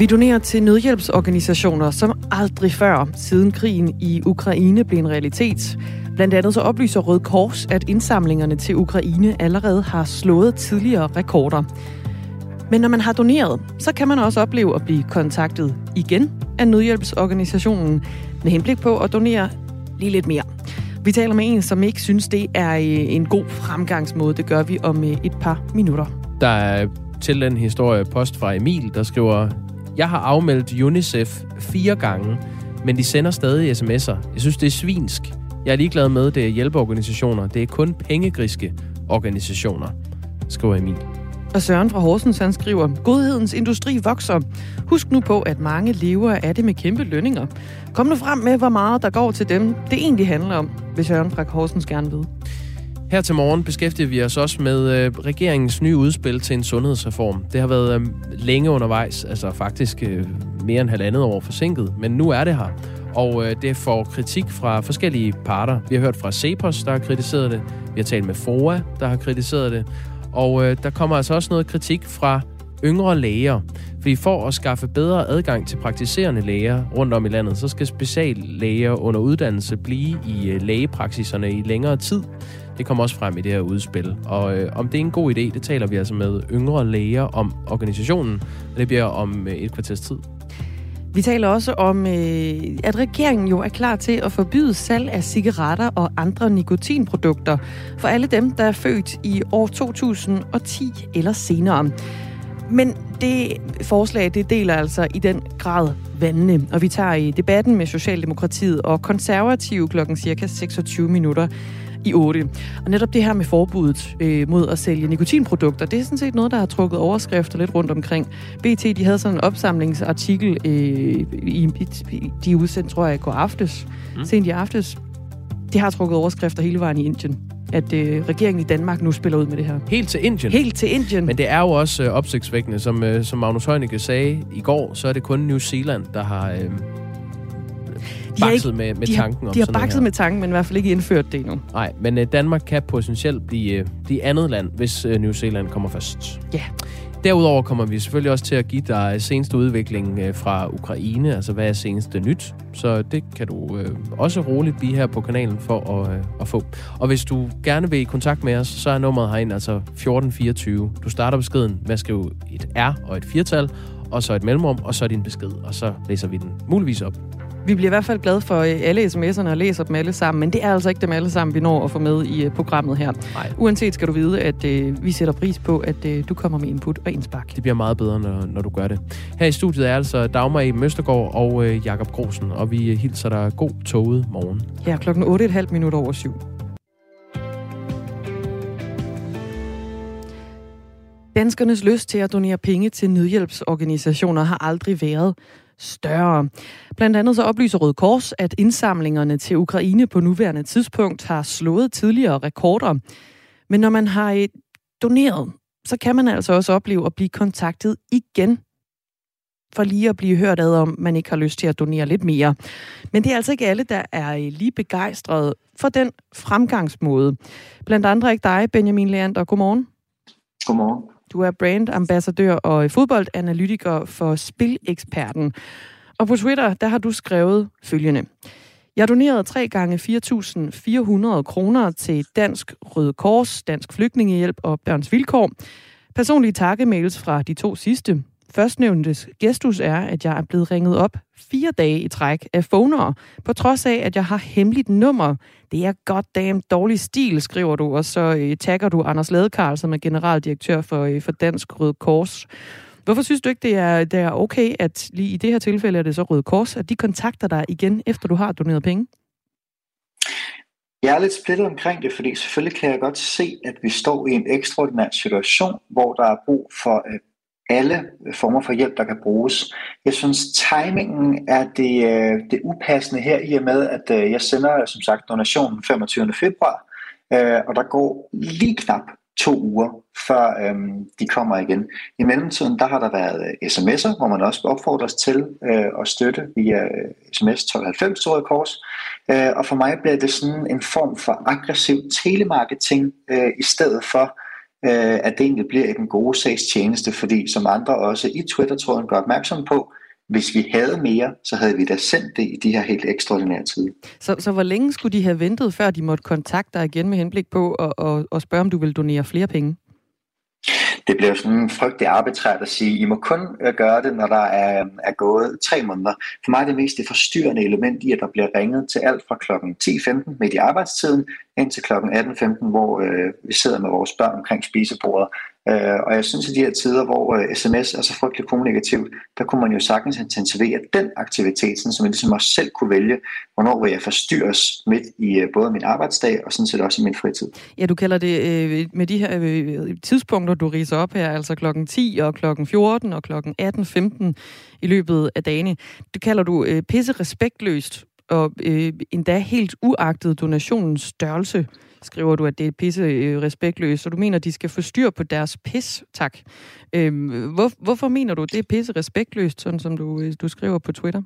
Vi donerer til nødhjælpsorganisationer som aldrig før, siden krigen i Ukraine blev en realitet. Blandt andet så oplyser Røde Kors, at indsamlingerne til Ukraine allerede har slået tidligere rekorder. Men når man har doneret, så kan man også opleve at blive kontaktet igen af nødhjælpsorganisationen med henblik på at donere lige lidt mere. Vi taler med en, som ikke synes, det er øh, en god fremgangsmåde. Det gør vi om øh, et par minutter. Der er til den historie post fra Emil, der skriver, jeg har afmeldt UNICEF fire gange, men de sender stadig sms'er. Jeg synes, det er svinsk. Jeg er ligeglad med, det er hjælpeorganisationer. Det er kun pengegriske organisationer, skriver Emil. Og Søren fra Horsens, han skriver, Godhedens industri vokser. Husk nu på, at mange lever af det med kæmpe lønninger. Kom nu frem med, hvor meget der går til dem, det egentlig handler om, hvis Søren fra Horsens gerne ved. Her til morgen beskæftiger vi os også med øh, regeringens nye udspil til en sundhedsreform. Det har været øh, længe undervejs, altså faktisk øh, mere end halvandet år forsinket, men nu er det her. Og øh, det får kritik fra forskellige parter. Vi har hørt fra Cepos, der har kritiseret det. Vi har talt med FOA, der har kritiseret det. Og øh, der kommer altså også noget kritik fra yngre læger. Fordi for at skaffe bedre adgang til praktiserende læger rundt om i landet, så skal speciallæger under uddannelse blive i øh, lægepraksiserne i længere tid. Det kommer også frem i det her udspil. Og øh, om det er en god idé, det taler vi altså med yngre læger om organisationen. Og det bliver om øh, et kvarters tid. Vi taler også om, øh, at regeringen jo er klar til at forbyde salg af cigaretter og andre nikotinprodukter for alle dem, der er født i år 2010 eller senere. Men det forslag, det deler altså i den grad vandene. Og vi tager i debatten med Socialdemokratiet og Konservative klokken cirka 26 minutter i 8. Og netop det her med forbuddet øh, mod at sælge nikotinprodukter, det er sådan set noget, der har trukket overskrifter lidt rundt omkring. BT, de havde sådan en opsamlingsartikel øh, i, i, de udsendte, tror jeg, i går aftes, mm. sent i aftes. De har trukket overskrifter hele vejen i Indien at øh, regeringen i Danmark nu spiller ud med det her. Helt til Indien? Helt til Indien. Men det er jo også øh, opsigtsvækkende. Som, øh, som Magnus Heunicke sagde i går, så er det kun New Zealand, der har øh, bakset ikke, med, med de tanken har, om De har bakset med tanken, men i hvert fald ikke indført det endnu. Nej, men øh, Danmark kan potentielt blive, øh, blive andet land, hvis øh, New Zealand kommer først. Ja. Derudover kommer vi selvfølgelig også til at give dig seneste udvikling øh, fra Ukraine, altså hvad er seneste nyt. Så det kan du øh, også roligt blive her på kanalen for at, øh, at få. Og hvis du gerne vil i kontakt med os, så er nummeret herinde altså 1424. Du starter beskeden med at skrive et R og et firtal, og så et mellemrum, og så din besked, og så læser vi den muligvis op. Vi bliver i hvert fald glade for øh, alle sms'erne og læser dem alle sammen, men det er altså ikke dem alle sammen, vi når at få med i uh, programmet her. Nej. Uanset skal du vide, at uh, vi sætter pris på, at uh, du kommer med input og indspark. Det bliver meget bedre, når, når du gør det. Her i studiet er altså Dagmar i Møstergaard og uh, Jakob Grosen, og vi hilser dig god toget morgen. Ja, klokken 8.30 minutter over syv. Danskernes lyst til at donere penge til nødhjælpsorganisationer har aldrig været større. Blandt andet så oplyser Røde Kors, at indsamlingerne til Ukraine på nuværende tidspunkt har slået tidligere rekorder. Men når man har øh, doneret, så kan man altså også opleve at blive kontaktet igen for lige at blive hørt ad om, man ikke har lyst til at donere lidt mere. Men det er altså ikke alle, der er øh, lige begejstrede for den fremgangsmåde. Blandt andre ikke dig, Benjamin Leander. Godmorgen. Godmorgen. Du er brandambassadør og fodboldanalytiker for Spileksperten. Og på Twitter, der har du skrevet følgende. Jeg donerede 3 gange 4.400 kroner til Dansk Røde Kors, Dansk Flygtningehjælp og Børns Vilkår. Personlige takkemails fra de to sidste. Førstnævntes gestus er, at jeg er blevet ringet op fire dage i træk af phonere, på trods af, at jeg har hemmeligt nummer. Det er goddamn dårlig stil, skriver du, og så øh, tagger du Anders Ladekarl, som er generaldirektør for, øh, for Dansk Røde Kors. Hvorfor synes du ikke, det er, det er okay, at lige i det her tilfælde er det så Røde Kors, at de kontakter dig igen, efter du har doneret penge? Jeg er lidt splittet omkring det, fordi selvfølgelig kan jeg godt se, at vi står i en ekstraordinær situation, hvor der er brug for alle former for hjælp, der kan bruges. Jeg synes, timingen er det, øh, det upassende her, i og med, at øh, jeg sender som sagt donationen 25. februar, øh, og der går lige knap to uger, før øhm, de kommer igen. I mellemtiden, der har der været sms'er, hvor man også opfordres til øh, at støtte via sms 1290 til Røde Kors. Øh, og for mig bliver det sådan en form for aggressiv telemarketing, øh, i stedet for øh, at det egentlig bliver den gode sags tjeneste, fordi som andre også i Twitter-tråden gør opmærksom på, hvis vi havde mere, så havde vi da sendt det i de her helt ekstraordinære tider. Så, så hvor længe skulle de have ventet, før de måtte kontakte dig igen med henblik på at, at, at spørge, om du vil donere flere penge? Det bliver sådan frygtelig arbitrært at sige, I må kun øh, gøre det, når der er, øh, er gået tre måneder. For mig er det mest det forstyrrende element i, at der bliver ringet til alt fra kl. 10.15 midt i arbejdstiden, indtil kl. 18.15, hvor øh, vi sidder med vores børn omkring spisebordet. Øh, og jeg synes, at de her tider, hvor øh, sms er så frygtelig kommunikativt, der kunne man jo sagtens intensivere den aktivitet, sådan, så man ligesom også selv kunne vælge, hvornår vil jeg forstyrres midt i øh, både min arbejdsdag og sådan set også i min fritid. Ja, du kalder det øh, med de her øh, tidspunkter, du riser op her, altså klokken 10 og klokken 14 og klokken 18.15 i løbet af dagene. Det kalder du øh, pisse respektløst og øh, endda helt uagtet donationens størrelse skriver du, at det er pisse øh, respektløst, så du mener, de skal få styr på deres pis, tak. Øhm, hvor, hvorfor mener du, det er pisse respektløst, sådan som du, øh, du skriver på Twitter?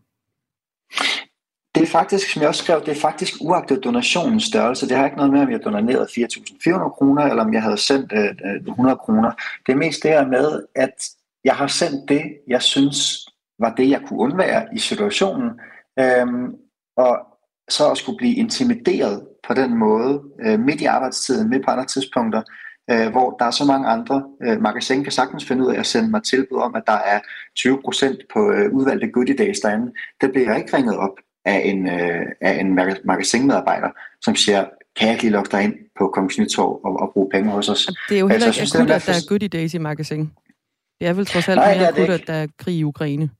Det er faktisk, som jeg også skrev, det er faktisk uagtet donationens størrelse. Det har ikke noget med, om jeg doneret 4.400 kroner, eller om jeg havde sendt øh, øh 100 kroner. Det er mest det her med, at jeg har sendt det, jeg synes var det, jeg kunne undvære i situationen. Øhm, og så at skulle blive intimideret på den måde, øh, midt i arbejdstiden, midt på andre tidspunkter, øh, hvor der er så mange andre. Øh, magasin kan sagtens finde ud af at sende mig tilbud om, at der er 20% på øh, udvalgte goodie days derinde. Det bliver ikke ringet op af en, øh, af en magasinmedarbejder, som siger, kan jeg ikke lige logge dig ind på Kongens Nytorv og, og bruge penge hos os? Det er jo heller altså, ikke akut, at der er goodie days i magasin. Det er vel trods alt Nej, mere akut, at der er krig i Ukraine.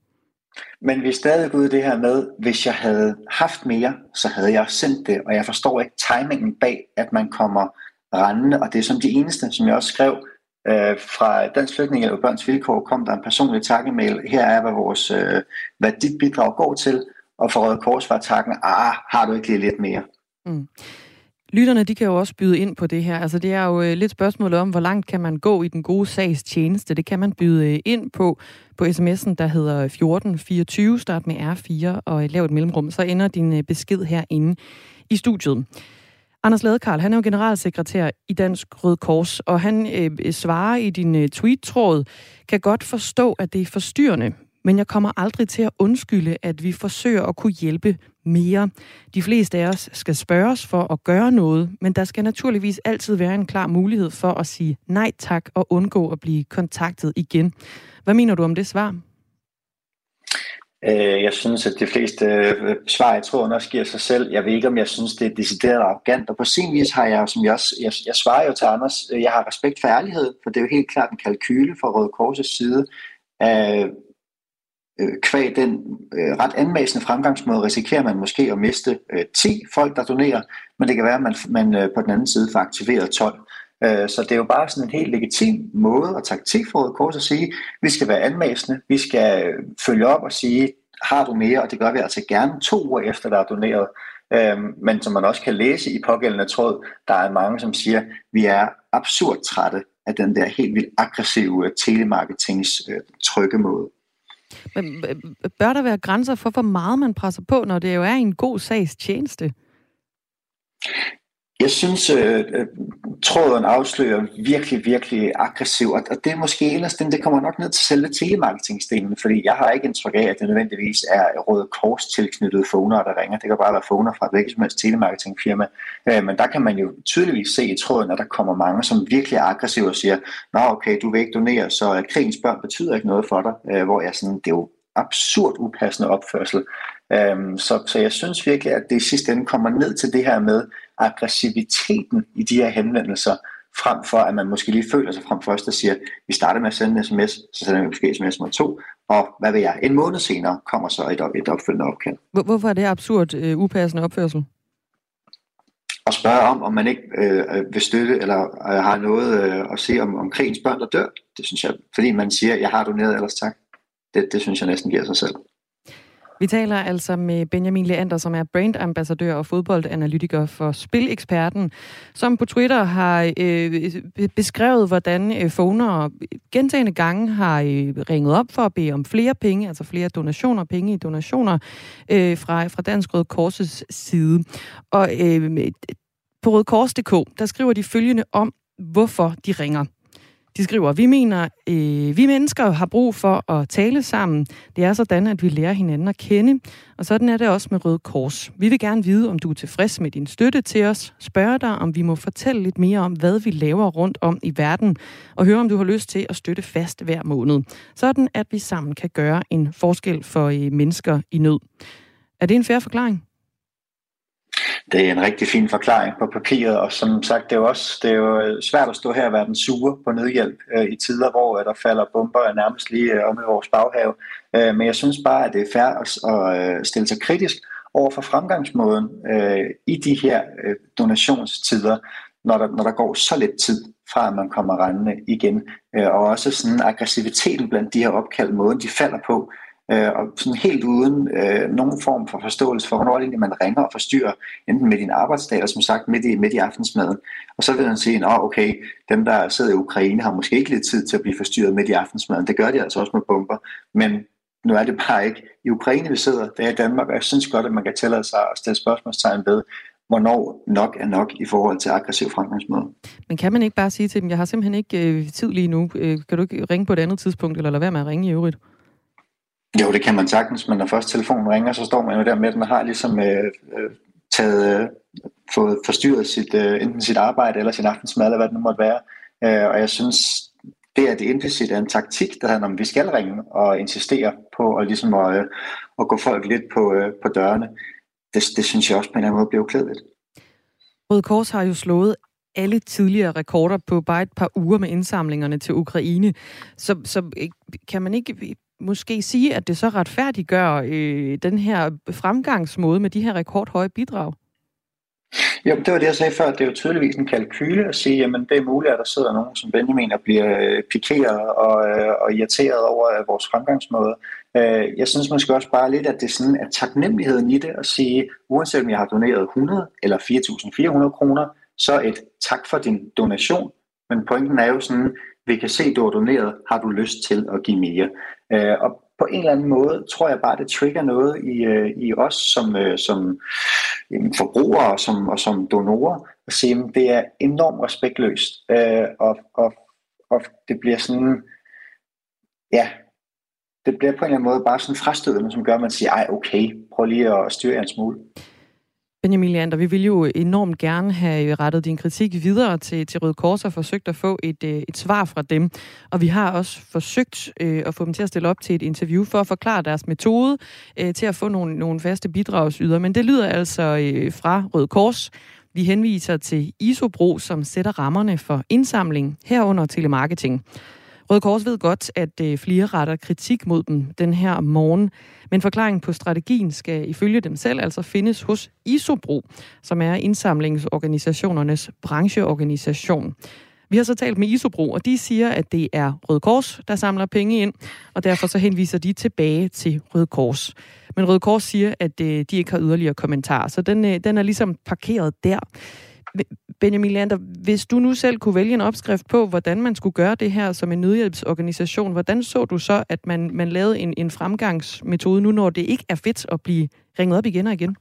Men vi er stadig ude det her med, hvis jeg havde haft mere, så havde jeg sendt det, og jeg forstår ikke timingen bag, at man kommer rendende, og det er som de eneste, som jeg også skrev, øh, fra Dansk Flygtning og Børns Vilkår kom der en personlig takkemail. Her er, hvad, vores, øh, hvad dit bidrag går til, og for Røde Kors var takken, ah, har du ikke lige lidt mere? Mm. Lytterne, de kan jo også byde ind på det her. Altså, det er jo øh, lidt spørgsmålet om, hvor langt kan man gå i den gode sags tjeneste. Det kan man byde øh, ind på på sms'en, der hedder 1424, start med R4 og øh, lav et mellemrum. Så ender din besked herinde i studiet. Anders Ladekarl, han er jo generalsekretær i Dansk Røde Kors, og han øh, svarer i din øh, tweet-tråd, kan godt forstå, at det er forstyrrende, men jeg kommer aldrig til at undskylde, at vi forsøger at kunne hjælpe mere. De fleste af os skal spørges for at gøre noget, men der skal naturligvis altid være en klar mulighed for at sige nej tak og undgå at blive kontaktet igen. Hvad mener du om det svar? Øh, jeg synes, at de fleste øh, svar, jeg tror, også giver sig selv. Jeg ved ikke, om jeg synes, det er decideret arrogant. Og på sin vis har jeg, som jeg, også, jeg, jeg svarer jo til Anders, øh, jeg har respekt for ærlighed, for det er jo helt klart en kalkyle fra Røde Korsets side øh, kvæg den øh, ret anmæsende fremgangsmåde risikerer man måske at miste øh, 10 folk, der donerer, men det kan være, at man, man øh, på den anden side får aktiveret 12. Øh, så det er jo bare sådan en helt legitim måde og taktik for Røde Kors at sige, vi skal være anmæsende, vi skal øh, følge op og sige, har du mere, og det gør vi altså gerne to uger efter, der er doneret. Øh, men som man også kan læse i pågældende tråd, der er mange, som siger, vi er absurd trætte af den der helt vildt aggressive øh, telemarketings øh, trykkemåde. Men øh, øh, bør der være grænser for, hvor meget man presser på, når det jo er en god sags tjeneste? Jeg synes, øh, øh, tråden afslører virkelig, virkelig aggressiv, og, det er måske ellers den, det kommer nok ned til selve telemarketingstenen, fordi jeg har ikke indtryk af, at det nødvendigvis er Røde Kors tilknyttede phoner, der ringer. Det kan bare være phoner fra et hvilket som helst telemarketingfirma. Øh, men der kan man jo tydeligvis se i tråden, at der kommer mange, som virkelig er aggressive og siger, nå okay, du vil ikke donere, så øh, krigens børn betyder ikke noget for dig, øh, hvor jeg sådan, det er jo absurd upassende opførsel. Øhm, så, så jeg synes virkelig, at det i sidste ende kommer ned til det her med aggressiviteten i de her henvendelser, frem for at man måske lige føler sig frem først og siger, vi starter med at sende en sms, så sender vi måske sms nummer to, og hvad ved jeg, en måned senere kommer så et, et opfølgende opkald. Hvorfor er det absurd øh, upassende opførsel? Og spørge om, om man ikke øh, vil støtte, eller øh, har noget øh, at se om, om krigens børn, der dør. Det synes jeg, fordi man siger, jeg har doneret, ellers tak. Det, det synes jeg næsten giver sig selv. Vi taler altså med Benjamin Leander, som er brandambassadør og fodboldanalytiker for Spileksperten, som på Twitter har øh, beskrevet, hvordan øh, foner gentagende gange har øh, ringet op for at bede om flere penge, altså flere donationer, penge i donationer øh, fra, fra Dansk Røde Korses side. Og øh, på rødkors.dk, der skriver de følgende om, hvorfor de ringer. De skriver, vi mener, øh, vi mennesker har brug for at tale sammen. Det er sådan, at vi lærer hinanden at kende. Og sådan er det også med Røde Kors. Vi vil gerne vide, om du er tilfreds med din støtte til os. Spørge dig, om vi må fortælle lidt mere om, hvad vi laver rundt om i verden. Og høre, om du har lyst til at støtte fast hver måned. Sådan, at vi sammen kan gøre en forskel for øh, mennesker i nød. Er det en fair forklaring? Det er en rigtig fin forklaring på papiret, og som sagt, det er jo også det er jo øh, svært at stå her og være den sure på nødhjælp øh, i tider, hvor øh, der falder bomber nærmest lige øh, om i vores baghave. Øh, men jeg synes bare, at det er fair at, at øh, stille sig kritisk over for fremgangsmåden øh, i de her øh, donationstider, når der, når der går så lidt tid fra, at man kommer rendende igen. Øh, og også sådan aggressiviteten blandt de her opkald, måden de falder på, øh, og sådan helt uden øh, nogen form for forståelse for, hvornår det egentlig man ringer og forstyrrer, enten med din arbejdsdag, eller som sagt midt i, midt i aftensmaden. Og så vil man sige, at okay, dem der sidder i Ukraine har måske ikke lidt tid til at blive forstyrret midt i aftensmaden. Det gør de altså også med bomber. Men nu er det bare ikke i Ukraine, vi sidder, det er i Danmark, og jeg synes godt, at man kan tillade sig at stille spørgsmålstegn ved, hvornår nok er nok i forhold til aggressiv fremgangsmåde. Men kan man ikke bare sige til dem, jeg har simpelthen ikke øh, tid lige nu, øh, kan du ikke ringe på et andet tidspunkt, eller lade være med at ringe i øvrigt? Jo, det kan man sagtens, men når først telefonen ringer, så står man jo der med, den man har ligesom øh, øh, taget, øh, fået forstyrret sit, øh, enten sit arbejde eller sin aftensmad, eller hvad det nu måtte være. Øh, og jeg synes, det er det implicit er en taktik, der handler om, at vi skal ringe og insistere på at, ligesom at, øh, at gå folk lidt på, øh, på dørene. Det, det synes jeg også på en eller anden måde bliver uklædeligt. Røde Kors har jo slået alle tidligere rekorder på bare et par uger med indsamlingerne til Ukraine. Så, så øh, kan man ikke måske sige, at det så retfærdiggør øh, den her fremgangsmåde med de her rekordhøje bidrag? Jo, det var det, jeg sagde før. Det er jo tydeligvis en kalkyle at sige, jamen det er muligt, at der sidder nogen som Benjamin og bliver øh, pikeret og, øh, og irriteret over øh, vores fremgangsmåde. Jeg synes måske også bare lidt, at det er sådan, at taknemmeligheden i det at sige, uanset om jeg har doneret 100 eller 4.400 kroner, så et tak for din donation. Men pointen er jo sådan, vi kan se, du har doneret, har du lyst til at give mere. Øh, og på en eller anden måde tror jeg bare, det trigger noget i, øh, i os som, øh, som forbrugere og som, og som donorer, at sige, at det er enormt respektløst, øh, og, og, og det bliver sådan, ja, det bliver på en eller anden måde bare sådan frastødende, som gør, at man siger, ej okay, prøv lige at styre en smule. Benjamin Leander, vi ville jo enormt gerne have rettet din kritik videre til, til Røde Kors og forsøgt at få et, øh, et svar fra dem. Og vi har også forsøgt øh, at få dem til at stille op til et interview for at forklare deres metode øh, til at få nogle, nogle faste bidragsyder. Men det lyder altså øh, fra Røde Kors. Vi henviser til Isobro, som sætter rammerne for indsamling herunder telemarketing. Røde Kors ved godt, at øh, flere retter kritik mod dem den her morgen, men forklaringen på strategien skal ifølge dem selv altså findes hos Isobro, som er indsamlingsorganisationernes brancheorganisation. Vi har så talt med Isobro, og de siger, at det er Røde Kors, der samler penge ind, og derfor så henviser de tilbage til Røde Kors. Men Røde Kors siger, at øh, de ikke har yderligere kommentarer, så den, øh, den er ligesom parkeret der. Benjamin Leander, hvis du nu selv kunne vælge en opskrift på, hvordan man skulle gøre det her som en nødhjælpsorganisation, hvordan så du så, at man, man lavede en, en fremgangsmetode nu, når det ikke er fedt at blive ringet op igen og igen?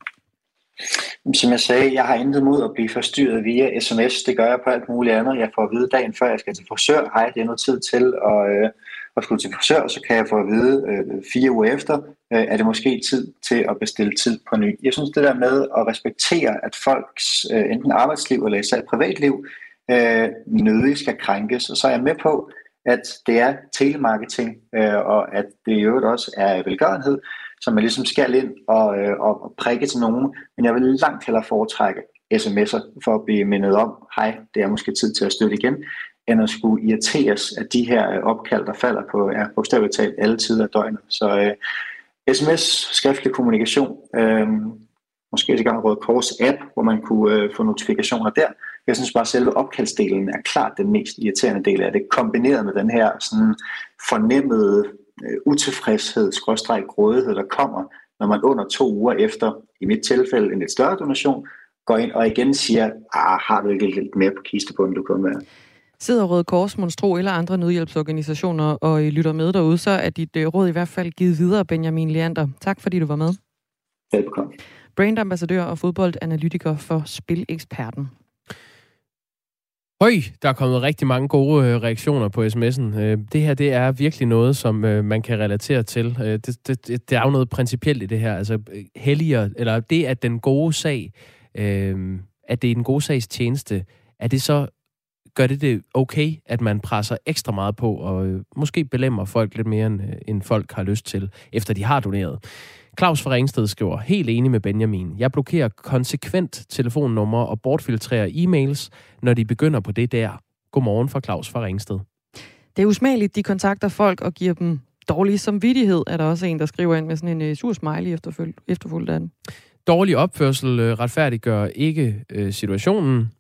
Som jeg sagde, jeg har intet mod at blive forstyrret via sms. Det gør jeg på alt muligt andet. Jeg får at vide dagen før, jeg skal til frisør. Hej, det er noget tid til at, øh, at skulle til frisør. Så kan jeg få at vide øh, fire uger efter, øh, er det måske tid til at bestille tid på ny. Jeg synes, det der med at respektere, at folks øh, enten arbejdsliv eller især privatliv øh, nødig skal krænkes. Og så er jeg med på, at det er telemarketing, øh, og at det i øvrigt også er velgørenhed, som man ligesom skal ind og, øh, og prikke til nogen. Men jeg vil langt hellere foretrække sms'er for at blive mindet om, hej, det er måske tid til at støtte igen, end at skulle irriteres af de her øh, opkald, der falder på ja, bogstaveligt talt alle tider af døgnet. Så øh, sms, skriftlig kommunikation, øh, måske i gang Røde Kors app, hvor man kunne øh, få notifikationer der. Jeg synes bare, at selve opkaldsdelen er klart den mest irriterende del af det, kombineret med den her sådan fornemmede øh, utilfredshed, skråstræk grådighed, der kommer, når man under to uger efter, i mit tilfælde en lidt større donation, går ind og igen siger, ah, har du ikke lidt mere på kistebunden, du kunne være? Sidder Røde Kors, Monstro eller andre nødhjælpsorganisationer og lytter med derude, så er dit øh, råd i hvert fald givet videre, Benjamin Leander. Tak fordi du var med. Velkommen. Brandambassadør og fodboldanalytiker for Spileksperten. Høj, der er kommet rigtig mange gode øh, reaktioner på sms'en. Øh, det her, det er virkelig noget, som øh, man kan relatere til. Det, det, det, det er jo noget principielt i det her. Altså, helliger, eller det, at den gode sag, øh, at det er den gode sags tjeneste, er det så, gør det det okay, at man presser ekstra meget på, og øh, måske belemmer folk lidt mere, end, end folk har lyst til, efter de har doneret? Claus fra Ringsted skriver, helt enig med Benjamin. Jeg blokerer konsekvent telefonnummer og bortfiltrerer e-mails, når de begynder på det der. Godmorgen fra Claus fra Ringsted. Det er usmageligt, de kontakter folk og giver dem dårlig samvittighed, er der også en, der skriver ind med sådan en uh, sur smiley efterfulgt af den. Dårlig opførsel uh, retfærdiggør ikke uh, situationen.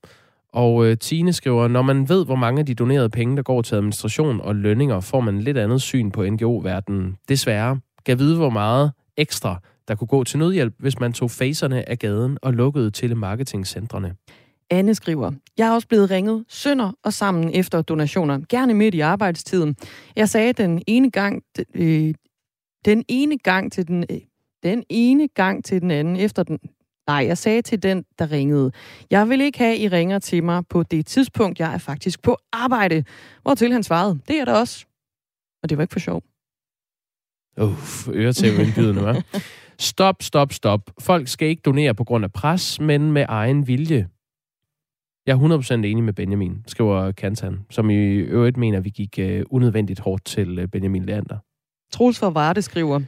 Og øh, Tine skriver, når man ved, hvor mange af de donerede penge, der går til administration og lønninger, får man lidt andet syn på NGO-verdenen. Desværre. Kan vide, hvor meget ekstra, der kunne gå til nødhjælp, hvis man tog facerne af gaden og lukkede telemarketingcentrene. Anne skriver, jeg er også blevet ringet sønder og sammen efter donationer, gerne midt i arbejdstiden. Jeg sagde den ene gang, øh, den ene gang til den, øh, den ene gang til den anden efter den, Nej, jeg sagde til den, der ringede. Jeg vil ikke have, I ringer til mig på det tidspunkt, jeg er faktisk på arbejde. Hvortil han svarede, det er der også. Og det var ikke for sjov. Uff, øretæveindbydende, hva'? Stop, stop, stop. Folk skal ikke donere på grund af pres, men med egen vilje. Jeg er 100% enig med Benjamin, skriver Kantan, som i øvrigt mener, at vi gik uh, unødvendigt hårdt til uh, Benjamin Leander. Troels fra Varde skriver,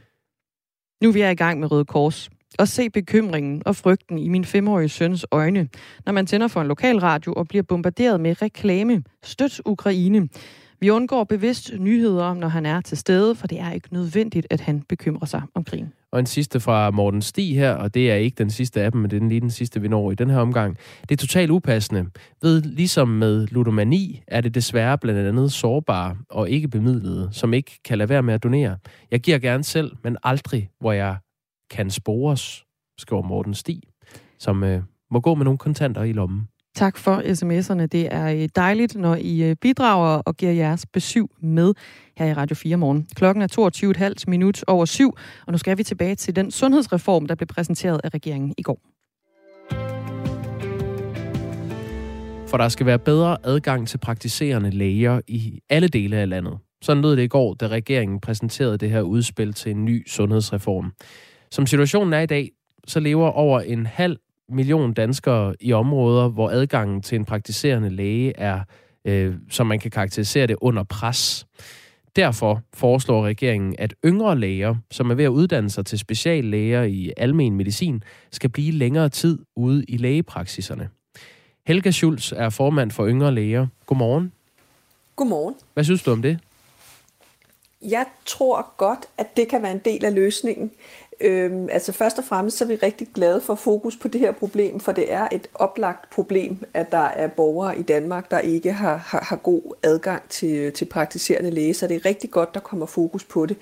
nu vi er i gang med Røde Kors. Og se bekymringen og frygten i min femårige søns øjne, når man tænder for en lokal radio og bliver bombarderet med reklame. Støt Ukraine. Vi undgår bevidst nyheder, når han er til stede, for det er ikke nødvendigt, at han bekymrer sig om krigen. Og en sidste fra Morten Stig her, og det er ikke den sidste af dem, men det er lige den sidste, vi når i den her omgang. Det er totalt upassende. Ved, ligesom med ludomani, er det desværre blandt andet sårbare og ikke bemidlede, som ikke kan lade være med at donere. Jeg giver gerne selv, men aldrig, hvor jeg kan spores, skriver Morten Stig, som øh, må gå med nogle kontanter i lommen. Tak for sms'erne. Det er øh, dejligt, når I øh, bidrager og giver jeres besøg med her i Radio 4 morgen. Klokken er 22.30 minut over syv, og nu skal vi tilbage til den sundhedsreform, der blev præsenteret af regeringen i går. For der skal være bedre adgang til praktiserende læger i alle dele af landet. Sådan lød det i går, da regeringen præsenterede det her udspil til en ny sundhedsreform. Som situationen er i dag, så lever over en halv million danskere i områder, hvor adgangen til en praktiserende læge er, øh, som man kan karakterisere det, under pres. Derfor foreslår regeringen, at yngre læger, som er ved at uddanne sig til speciallæger i almen medicin, skal blive længere tid ude i lægepraksiserne. Helga Schulz er formand for Yngre Læger. Godmorgen. Godmorgen. Hvad synes du om det? Jeg tror godt, at det kan være en del af løsningen. Øhm, altså først og fremmest så er vi rigtig glade for fokus på det her problem, for det er et oplagt problem, at der er borgere i Danmark, der ikke har, har, har god adgang til, til praktiserende læge, så det er rigtig godt, der kommer fokus på det.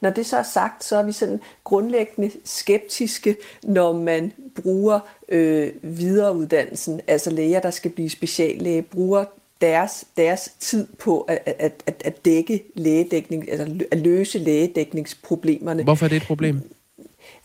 Når det så er sagt, så er vi sådan grundlæggende skeptiske, når man bruger øh, videreuddannelsen, altså læger, der skal blive speciallæge, bruger deres, deres tid på at, at, at, at dække lægedækning, altså at løse lægedækningsproblemerne. Hvorfor er det et problem?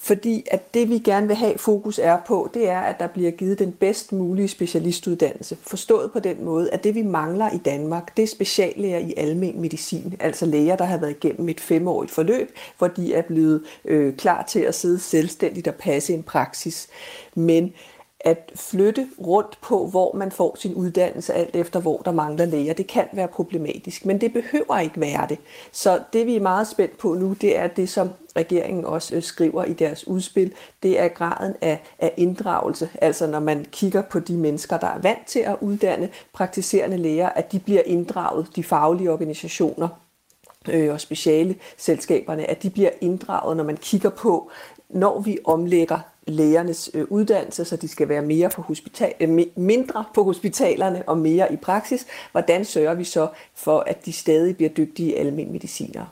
Fordi at det vi gerne vil have fokus er på, det er, at der bliver givet den bedst mulige specialistuddannelse. Forstået på den måde, at det vi mangler i Danmark, det er speciallæger i almen medicin. Altså læger, der har været igennem et femårigt forløb, hvor de er blevet øh, klar til at sidde selvstændigt og passe en praksis. Men at flytte rundt på, hvor man får sin uddannelse, alt efter hvor der mangler læger. Det kan være problematisk, men det behøver ikke være det. Så det vi er meget spændt på nu, det er det, som regeringen også øh, skriver i deres udspil. Det er graden af, af inddragelse. Altså når man kigger på de mennesker, der er vant til at uddanne praktiserende læger, at de bliver inddraget, de faglige organisationer, øh, og speciale selskaberne, at de bliver inddraget, når man kigger på, når vi omlægger lægernes øh, uddannelse, så de skal være mere på hospital, øh, mindre på hospitalerne og mere i praksis. Hvordan sørger vi så for, at de stadig bliver dygtige almindelige medicinere?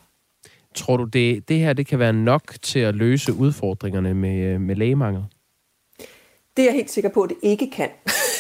Tror du, det, det her det kan være nok til at løse udfordringerne med, øh, med lægemangel? Det er jeg helt sikker på, at det ikke kan.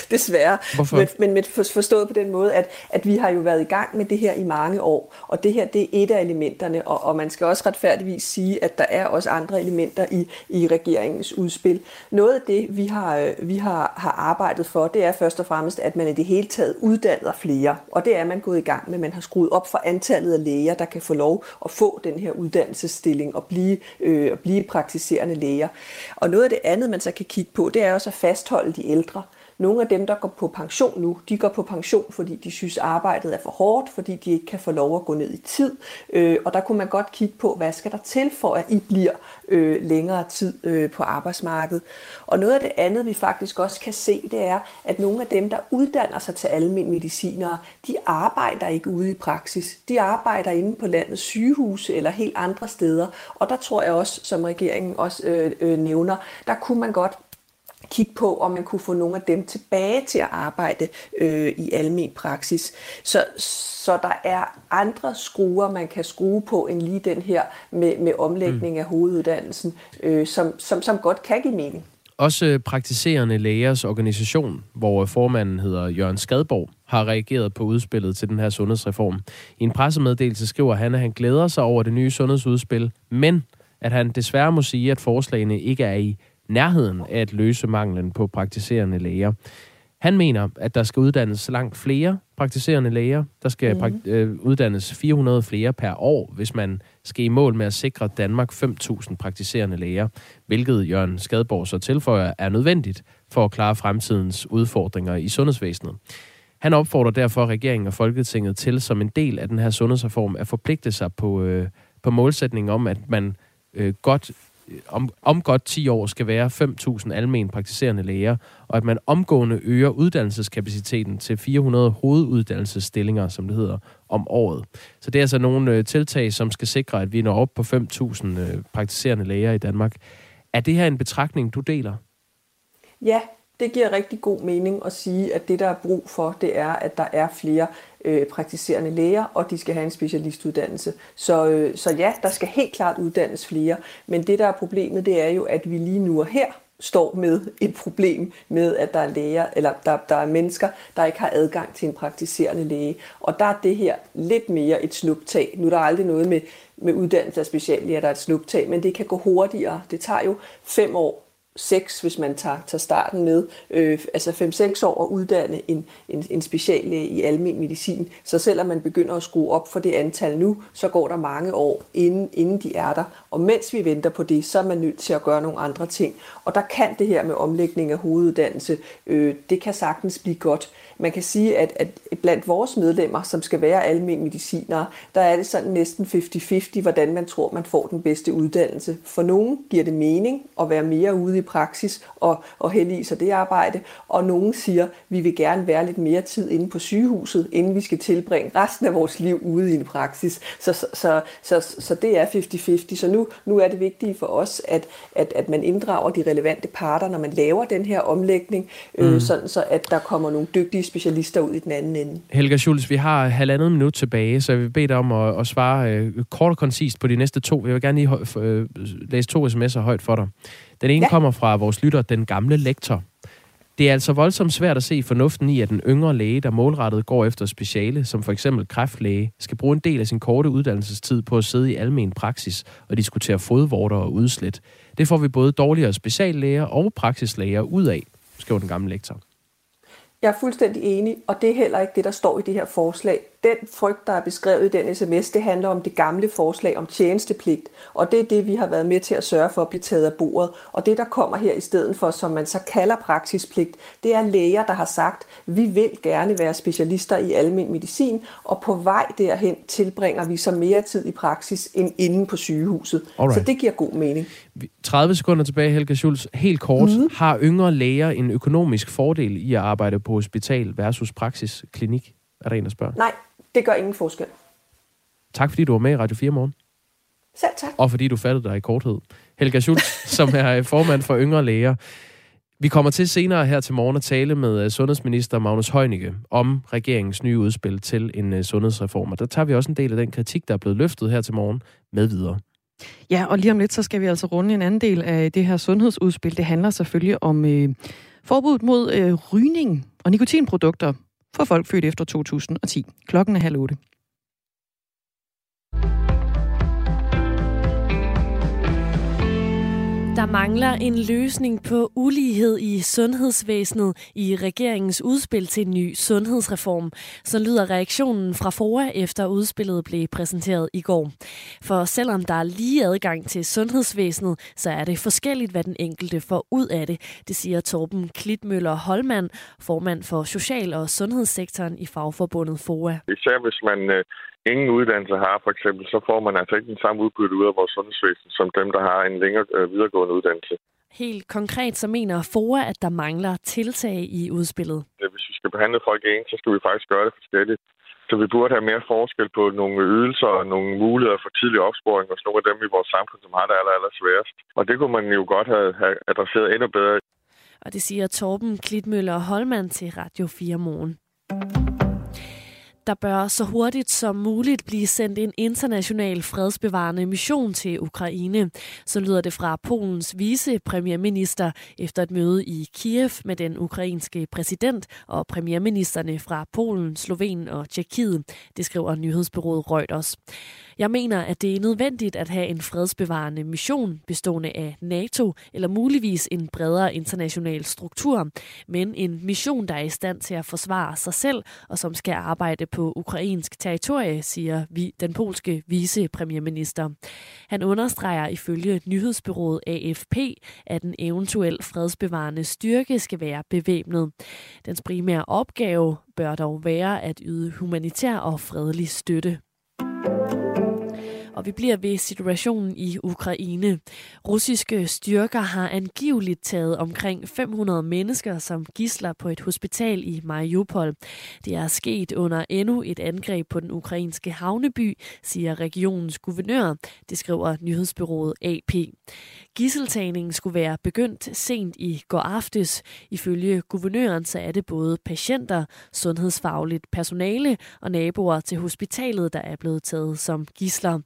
desværre. Hvorfor? Men, men med forstået på den måde, at, at vi har jo været i gang med det her i mange år, og det her det er et af elementerne, og, og man skal også retfærdigvis sige, at der er også andre elementer i, i regeringens udspil. Noget af det, vi har, vi har, har arbejdet for, det er først og fremmest, at man i det hele taget uddanner flere, og det er man gået i gang med. Man har skruet op for antallet af læger, der kan få lov at få den her uddannelsesstilling og blive, øh, blive praktiserende læger. Og noget af det andet, man så kan kigge på, det er også at fastholde de ældre. Nogle af dem, der går på pension nu, de går på pension, fordi de synes, arbejdet er for hårdt, fordi de ikke kan få lov at gå ned i tid. Øh, og der kunne man godt kigge på, hvad skal der til for, at I bliver øh, længere tid øh, på arbejdsmarkedet. Og noget af det andet, vi faktisk også kan se, det er, at nogle af dem, der uddanner sig til almindelige medicinere, de arbejder ikke ude i praksis. De arbejder inde på landets sygehuse eller helt andre steder. Og der tror jeg også, som regeringen også øh, øh, nævner, der kunne man godt kigge på, om man kunne få nogle af dem tilbage til at arbejde øh, i almen praksis. Så, så der er andre skruer, man kan skrue på, end lige den her med, med omlægning mm. af hoveduddannelsen, øh, som, som, som godt kan give mening. Også øh, praktiserende lægers organisation, hvor formanden hedder Jørgen Skadborg, har reageret på udspillet til den her sundhedsreform. I en pressemeddelelse skriver han, at han glæder sig over det nye sundhedsudspil, men at han desværre må sige, at forslagene ikke er i nærheden af at løse manglen på praktiserende læger. Han mener, at der skal uddannes langt flere praktiserende læger. Der skal mm. øh, uddannes 400 flere per år, hvis man skal i mål med at sikre Danmark 5.000 praktiserende læger, hvilket Jørgen Skadborg så tilføjer er nødvendigt for at klare fremtidens udfordringer i sundhedsvæsenet. Han opfordrer derfor regeringen og Folketinget til, som en del af den her sundhedsreform, at forpligte sig på, øh, på målsætningen om, at man øh, godt om, om godt 10 år skal være 5.000 almen praktiserende læger, og at man omgående øger uddannelseskapaciteten til 400 hoveduddannelsesstillinger, som det hedder, om året. Så det er altså nogle øh, tiltag, som skal sikre, at vi når op på 5.000 øh, praktiserende læger i Danmark. Er det her en betragtning, du deler? Ja, det giver rigtig god mening at sige, at det, der er brug for, det er, at der er flere øh, praktiserende læger, og de skal have en specialistuddannelse. Så, øh, så ja, der skal helt klart uddannes flere, men det, der er problemet, det er jo, at vi lige nu og her står med et problem med, at der er læger, eller der, der er mennesker, der ikke har adgang til en praktiserende læge. Og der er det her lidt mere et snuptag. Nu er der aldrig noget med, med uddannelse af speciallæger, der er et snuptag, men det kan gå hurtigere. Det tager jo fem år 6, hvis man tager, tager starten med, øh, altså 5-6 år at uddanne en, en, en speciallæge i almen medicin. Så selvom man begynder at skrue op for det antal nu, så går der mange år, inden, inden de er der. Og mens vi venter på det, så er man nødt til at gøre nogle andre ting. Og der kan det her med omlægning af hoveduddannelse, øh, det kan sagtens blive godt. Man kan sige, at, at blandt vores medlemmer, som skal være almindelige medicinere, der er det sådan næsten 50-50, hvordan man tror, man får den bedste uddannelse. For nogen giver det mening at være mere ude i praksis og, og hælde i sig det arbejde, og nogen siger, at vi vil gerne være lidt mere tid inde på sygehuset, inden vi skal tilbringe resten af vores liv ude i en praksis. Så, så, så, så, så det er 50-50. Så nu, nu er det vigtigt for os, at, at, at man inddrager de relevante parter, når man laver den her omlægning, øh, mm. sådan så at der kommer nogle dygtige specialister ud i den anden ende. Helga Schultz, vi har halvandet minut tilbage, så jeg vil bede dig om at, at svare øh, kort og koncist på de næste to. Jeg vil gerne lige øh, læse to sms'er højt for dig. Den ene ja. kommer fra vores lytter, den gamle lektor. Det er altså voldsomt svært at se fornuften i, at den yngre læge, der målrettet går efter speciale, som for eksempel kræftlæge, skal bruge en del af sin korte uddannelsestid på at sidde i almen praksis og diskutere fodvorter og udslæt. Det får vi både dårligere speciallæger og praksislæger ud af, skriver den gamle lektor. Jeg er fuldstændig enig, og det er heller ikke det, der står i det her forslag den frygt, der er beskrevet i den sms, det handler om det gamle forslag om tjenestepligt, og det er det, vi har været med til at sørge for at blive taget af bordet. Og det, der kommer her i stedet for, som man så kalder praksispligt, det er læger, der har sagt, vi vil gerne være specialister i almen medicin, og på vej derhen tilbringer vi så mere tid i praksis end inde på sygehuset. Alright. Så det giver god mening. 30 sekunder tilbage, Helga Schulz. Helt kort. Mm. Har yngre læger en økonomisk fordel i at arbejde på hospital versus praksisklinik? Er der en, der spørger? Nej, det gør ingen forskel. Tak fordi du var med i Radio 4 morgen. Selv tak. Og fordi du fattede dig i korthed. Helga Schultz, som er formand for Yngre Læger. Vi kommer til senere her til morgen at tale med øh, sundhedsminister Magnus Heunicke om regeringens nye udspil til en øh, sundhedsreform. Og der tager vi også en del af den kritik, der er blevet løftet her til morgen med videre. Ja, og lige om lidt, så skal vi altså runde en anden del af det her sundhedsudspil. Det handler selvfølgelig om øh, forbuddet mod øh, rygning og nikotinprodukter for folk født efter 2010. Klokken er halv otte. Der mangler en løsning på ulighed i sundhedsvæsenet i regeringens udspil til en ny sundhedsreform. Så lyder reaktionen fra FOA efter udspillet blev præsenteret i går. For selvom der er lige adgang til sundhedsvæsenet, så er det forskelligt, hvad den enkelte får ud af det. Det siger Torben Klitmøller Holmand, formand for Social- og Sundhedssektoren i fagforbundet FOA. Især hvis man øh, ingen uddannelse har, for eksempel, så får man altså ikke den samme udbytte ud af vores sundhedsvæsen, som dem, der har en længere øh, videregående uddannelse. Helt konkret så mener FOA, at der mangler tiltag i udspillet. Hvis vi skal behandle folk ens, så skal vi faktisk gøre det forskelligt. Så vi burde have mere forskel på nogle ydelser og nogle muligheder for tidlig opsporing hos nogle af dem i vores samfund, som har det aller, aller sværest. Og det kunne man jo godt have, have adresseret endnu bedre. Og det siger Torben Klitmøller Holmand til Radio 4 Morgen. Der bør så hurtigt som muligt blive sendt en international fredsbevarende mission til Ukraine. Så lyder det fra Polens vicepremierminister efter et møde i Kiev med den ukrainske præsident og premierministerne fra Polen, Slovenien og Tjekkiet. Det skriver nyhedsbyrået Reuters. Jeg mener, at det er nødvendigt at have en fredsbevarende mission bestående af NATO eller muligvis en bredere international struktur, men en mission, der er i stand til at forsvare sig selv og som skal arbejde på ukrainsk territorie, siger vi, den polske vicepremierminister. Han understreger ifølge nyhedsbyrået AFP, at en eventuel fredsbevarende styrke skal være bevæbnet. Dens primære opgave bør dog være at yde humanitær og fredelig støtte. Og vi bliver ved situationen i Ukraine. Russiske styrker har angiveligt taget omkring 500 mennesker som gisler på et hospital i Mariupol. Det er sket under endnu et angreb på den ukrainske havneby, siger regionens guvernør. Det skriver nyhedsbyrået AP. Gisseltagningen skulle være begyndt sent i går aftes. Ifølge guvernøren så er det både patienter, sundhedsfagligt personale og naboer til hospitalet, der er blevet taget som gisler.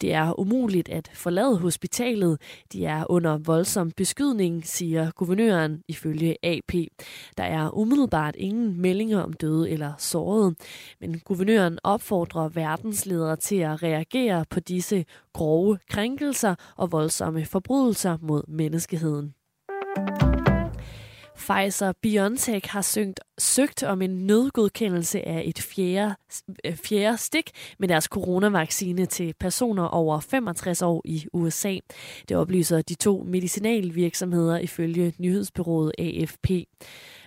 Det er umuligt at forlade hospitalet. De er under voldsom beskydning, siger guvernøren ifølge AP. Der er umiddelbart ingen meldinger om døde eller sårede, men guvernøren opfordrer verdensledere til at reagere på disse grove krænkelser og voldsomme forbrydelser mod menneskeheden. Pfizer-BioNTech har søgt, søgt om en nødgodkendelse af et fjerde, øh, fjerde stik med deres coronavaccine til personer over 65 år i USA. Det oplyser de to medicinalvirksomheder ifølge nyhedsbyrået AFP.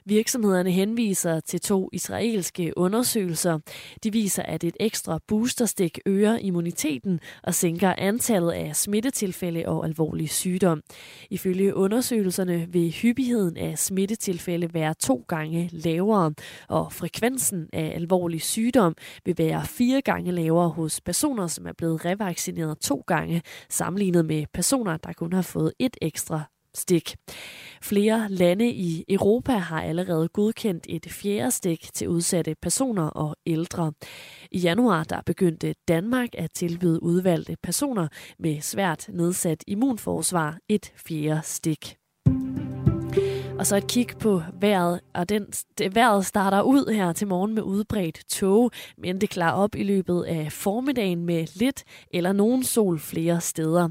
Virksomhederne henviser til to israelske undersøgelser. De viser, at et ekstra boosterstik øger immuniteten og sænker antallet af smittetilfælde og alvorlig sygdom. Ifølge undersøgelserne vil hyppigheden af smittetilfælde være to gange lavere, og frekvensen af alvorlig sygdom vil være fire gange lavere hos personer, som er blevet revaccineret to gange, sammenlignet med personer, der kun har fået et ekstra stik. Flere lande i Europa har allerede godkendt et fjerde stik til udsatte personer og ældre. I januar der begyndte Danmark at tilbyde udvalgte personer med svært nedsat immunforsvar et fjerde stik. Og så et kig på vejret, og den, det, vejret starter ud her til morgen med udbredt tåge, men det klarer op i løbet af formiddagen med lidt eller nogen sol flere steder.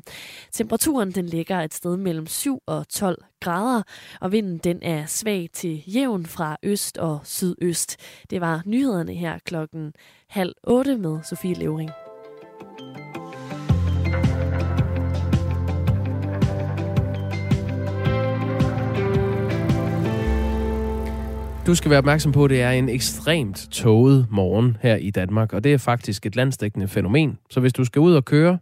Temperaturen den ligger et sted mellem 7 og 12 grader, og vinden den er svag til jævn fra øst og sydøst. Det var nyhederne her klokken halv otte med Sofie Levering. Du skal være opmærksom på, det er en ekstremt tåget morgen her i Danmark, og det er faktisk et landstækkende fænomen. Så hvis du skal ud og køre,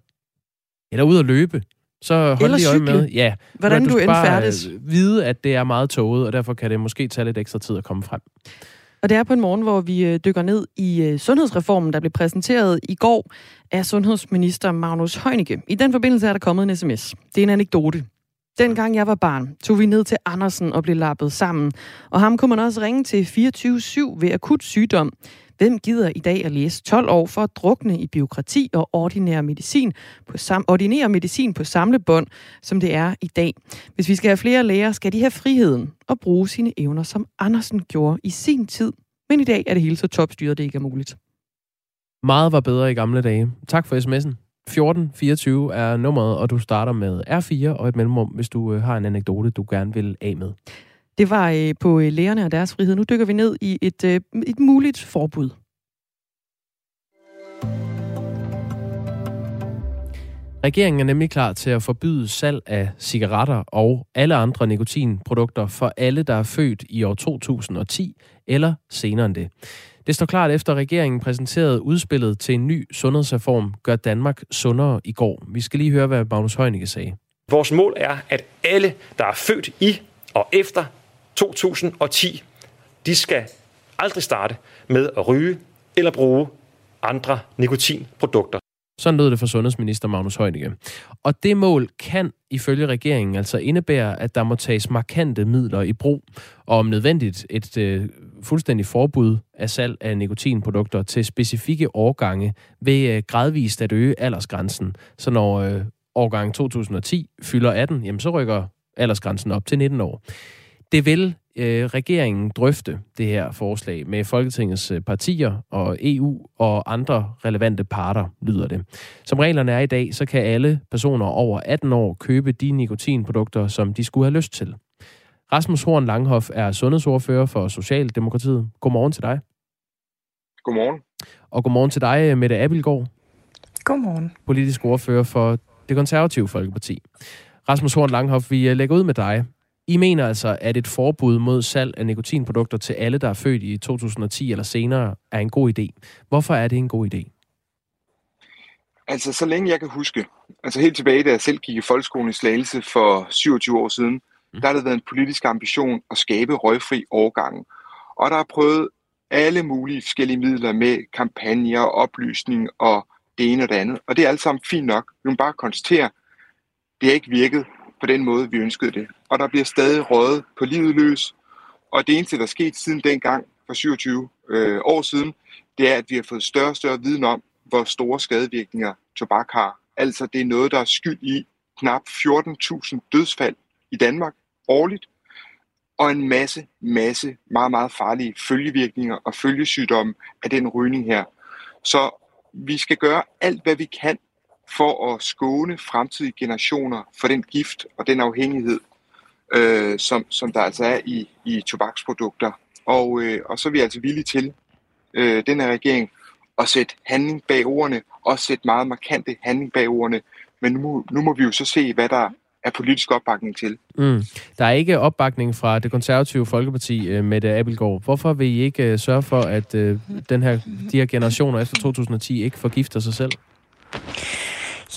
eller ud og løbe, så hold lige øje med, ja, hvordan du, du end færdes. vide, at det er meget tåget, og derfor kan det måske tage lidt ekstra tid at komme frem. Og det er på en morgen, hvor vi øh, dykker ned i øh, sundhedsreformen, der blev præsenteret i går af sundhedsminister Magnus Heunicke. I den forbindelse er der kommet en sms. Det er en anekdote. Dengang jeg var barn, tog vi ned til Andersen og blev lappet sammen. Og ham kunne man også ringe til 24-7 ved akut sygdom. Hvem gider i dag at læse 12 år for at drukne i byråkrati og ordinær medicin på sam- ordinere medicin på samlebånd, som det er i dag? Hvis vi skal have flere læger, skal de have friheden og bruge sine evner, som Andersen gjorde i sin tid. Men i dag er det hele så topstyret, det ikke er muligt. Meget var bedre i gamle dage. Tak for sms'en. 1424 er nummeret, og du starter med R4 og et mellemrum, hvis du øh, har en anekdote, du gerne vil af med. Det var øh, på øh, lægerne og deres frihed. Nu dykker vi ned i et, øh, et muligt forbud. Regeringen er nemlig klar til at forbyde salg af cigaretter og alle andre nikotinprodukter for alle, der er født i år 2010 eller senere end det. Det står klart efter, at regeringen præsenterede udspillet til en ny sundhedsreform, gør Danmark sundere i går. Vi skal lige høre, hvad Magnus Heunicke sagde. Vores mål er, at alle, der er født i og efter 2010, de skal aldrig starte med at ryge eller bruge andre nikotinprodukter. Sådan lød det fra sundhedsminister Magnus Heunicke. Og det mål kan ifølge regeringen altså indebære, at der må tages markante midler i brug, og om nødvendigt et øh, fuldstændig forbud af salg af nikotinprodukter til specifikke årgange ved øh, gradvist at øge aldersgrænsen. Så når øh, årgang 2010 fylder 18, jamen så rykker aldersgrænsen op til 19 år. Det vil øh, regeringen drøfte det her forslag med Folketingets øh, partier og EU og andre relevante parter, lyder det. Som reglerne er i dag, så kan alle personer over 18 år købe de nikotinprodukter, som de skulle have lyst til. Rasmus Horn Langhoff er sundhedsordfører for Socialdemokratiet. Godmorgen til dig. Godmorgen. Og godmorgen til dig, Mette Abelgaard. Godmorgen. Politisk ordfører for det konservative Folkeparti. Rasmus Horn Langhoff, vi øh, lægger ud med dig. I mener altså, at et forbud mod salg af nikotinprodukter til alle, der er født i 2010 eller senere, er en god idé. Hvorfor er det en god idé? Altså, så længe jeg kan huske, altså helt tilbage, da jeg selv gik i folkeskolen i Slagelse for 27 år siden. Mm. der har det været en politisk ambition at skabe røgfri overgangen. Og der er prøvet alle mulige forskellige midler med kampagner, oplysning og det ene og det andet. Og det er alt sammen fint nok. Vi må bare konstatere, det har ikke virket på den måde, vi ønskede det. Og der bliver stadig røget på livet løs. Og det eneste, der er sket siden dengang, for 27 øh, år siden, det er, at vi har fået større og større viden om, hvor store skadevirkninger tobak har. Altså, det er noget, der er skyld i knap 14.000 dødsfald i Danmark årligt, og en masse, masse meget, meget farlige følgevirkninger og følgesygdomme af den rygning her. Så vi skal gøre alt, hvad vi kan for at skåne fremtidige generationer for den gift og den afhængighed, øh, som, som der altså er i, i tobaksprodukter. Og, øh, og så er vi altså villige til, øh, den her regering, at sætte handling bag ordene, og sætte meget markante handling bag ordene. Men nu, nu må vi jo så se, hvad der er politisk opbakning til. Mm. Der er ikke opbakning fra det konservative Folkeparti øh, Mette med Abelgaard. Hvorfor vil I ikke øh, sørge for, at øh, den her, de her generationer efter 2010 ikke forgifter sig selv?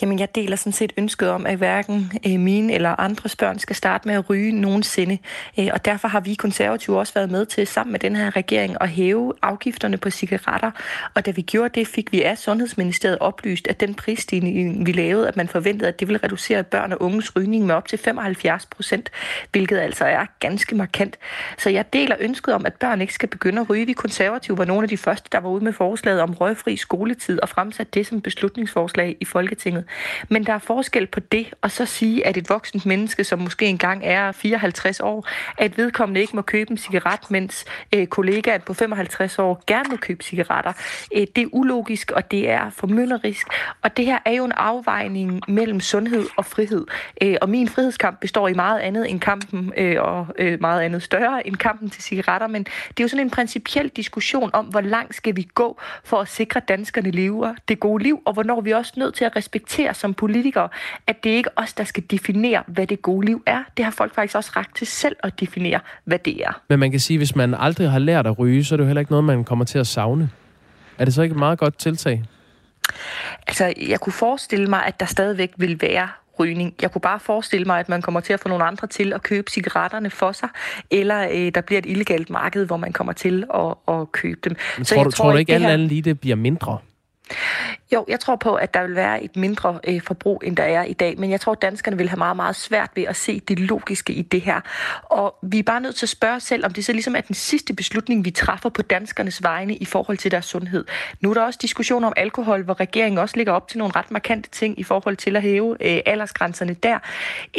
Jamen, jeg deler sådan set ønsket om, at hverken øh, mine eller andres børn skal starte med at ryge nogensinde. Øh, og derfor har vi konservative også været med til, sammen med den her regering, at hæve afgifterne på cigaretter. Og da vi gjorde det, fik vi af Sundhedsministeriet oplyst, at den prisstigning, vi lavede, at man forventede, at det ville reducere børn og unges rygning med op til 75 procent, hvilket altså er ganske markant. Så jeg deler ønsket om, at børn ikke skal begynde at ryge. Vi konservative var nogle af de første, der var ude med forslaget om røgfri skoletid og fremsat det som beslutningsforslag i Folketinget. Men der er forskel på det, og så sige, at et voksent menneske, som måske engang er 54 år, at vedkommende ikke må købe en cigaret, mens øh, kollegaen på 55 år gerne må købe cigaretter. Øh, det er ulogisk, og det er formynderisk. Og det her er jo en afvejning mellem sundhed og frihed. Øh, og min frihedskamp består i meget andet end kampen, øh, og øh, meget andet større end kampen til cigaretter. Men det er jo sådan en principiel diskussion om, hvor langt skal vi gå for at sikre danskerne lever det gode liv, og hvornår vi er også nødt til at respektere acceptere som politikere, at det ikke er os, der skal definere, hvad det gode liv er. Det har folk faktisk også ret til selv at definere, hvad det er. Men man kan sige, at hvis man aldrig har lært at ryge, så er det jo heller ikke noget, man kommer til at savne. Er det så ikke et meget godt tiltag? Altså, jeg kunne forestille mig, at der stadigvæk vil være rygning. Jeg kunne bare forestille mig, at man kommer til at få nogle andre til at købe cigaretterne for sig, eller øh, der bliver et illegalt marked, hvor man kommer til at, at købe dem. Men så tror, du, tror, tror du ikke, at alt andet lige det bliver mindre? Jo, jeg tror på, at der vil være et mindre øh, forbrug, end der er i dag, men jeg tror, at danskerne vil have meget, meget svært ved at se det logiske i det her. Og vi er bare nødt til at spørge os selv, om det så ligesom er den sidste beslutning, vi træffer på danskernes vegne i forhold til deres sundhed. Nu er der også diskussion om alkohol, hvor regeringen også ligger op til nogle ret markante ting i forhold til at hæve øh, aldersgrænserne der.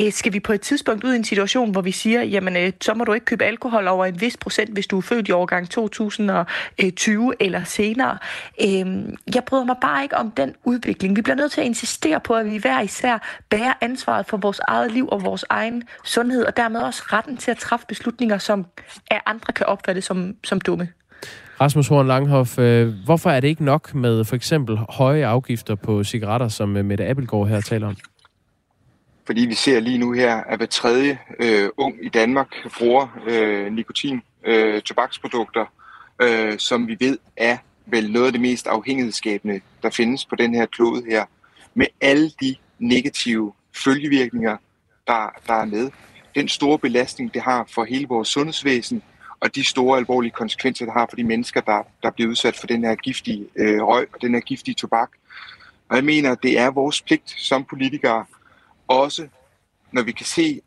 Øh, skal vi på et tidspunkt ud i en situation, hvor vi siger, jamen øh, så må du ikke købe alkohol over en vis procent, hvis du er født i årgang 2020 øh, eller senere. Øh, jeg bryder mig bare ikke om den udvikling. Vi bliver nødt til at insistere på, at vi hver især bærer ansvaret for vores eget liv og vores egen sundhed, og dermed også retten til at træffe beslutninger, som af andre kan opfattes som, som dumme. Rasmus Horn Langhoff, øh, hvorfor er det ikke nok med for eksempel høje afgifter på cigaretter, som øh, Mette Appelgaard her taler om? Fordi vi ser lige nu her, at hver tredje øh, ung i Danmark bruger øh, nikotin, øh, tobaksprodukter, øh, som vi ved er vel noget af det mest afhængighedsskabende, der findes på den her klode her, med alle de negative følgevirkninger, der, der er med. Den store belastning, det har for hele vores sundhedsvæsen, og de store alvorlige konsekvenser, det har for de mennesker, der, der bliver udsat for den her giftige øh, røg og den her giftige tobak. Og jeg mener, det er vores pligt som politikere, også når vi kan se,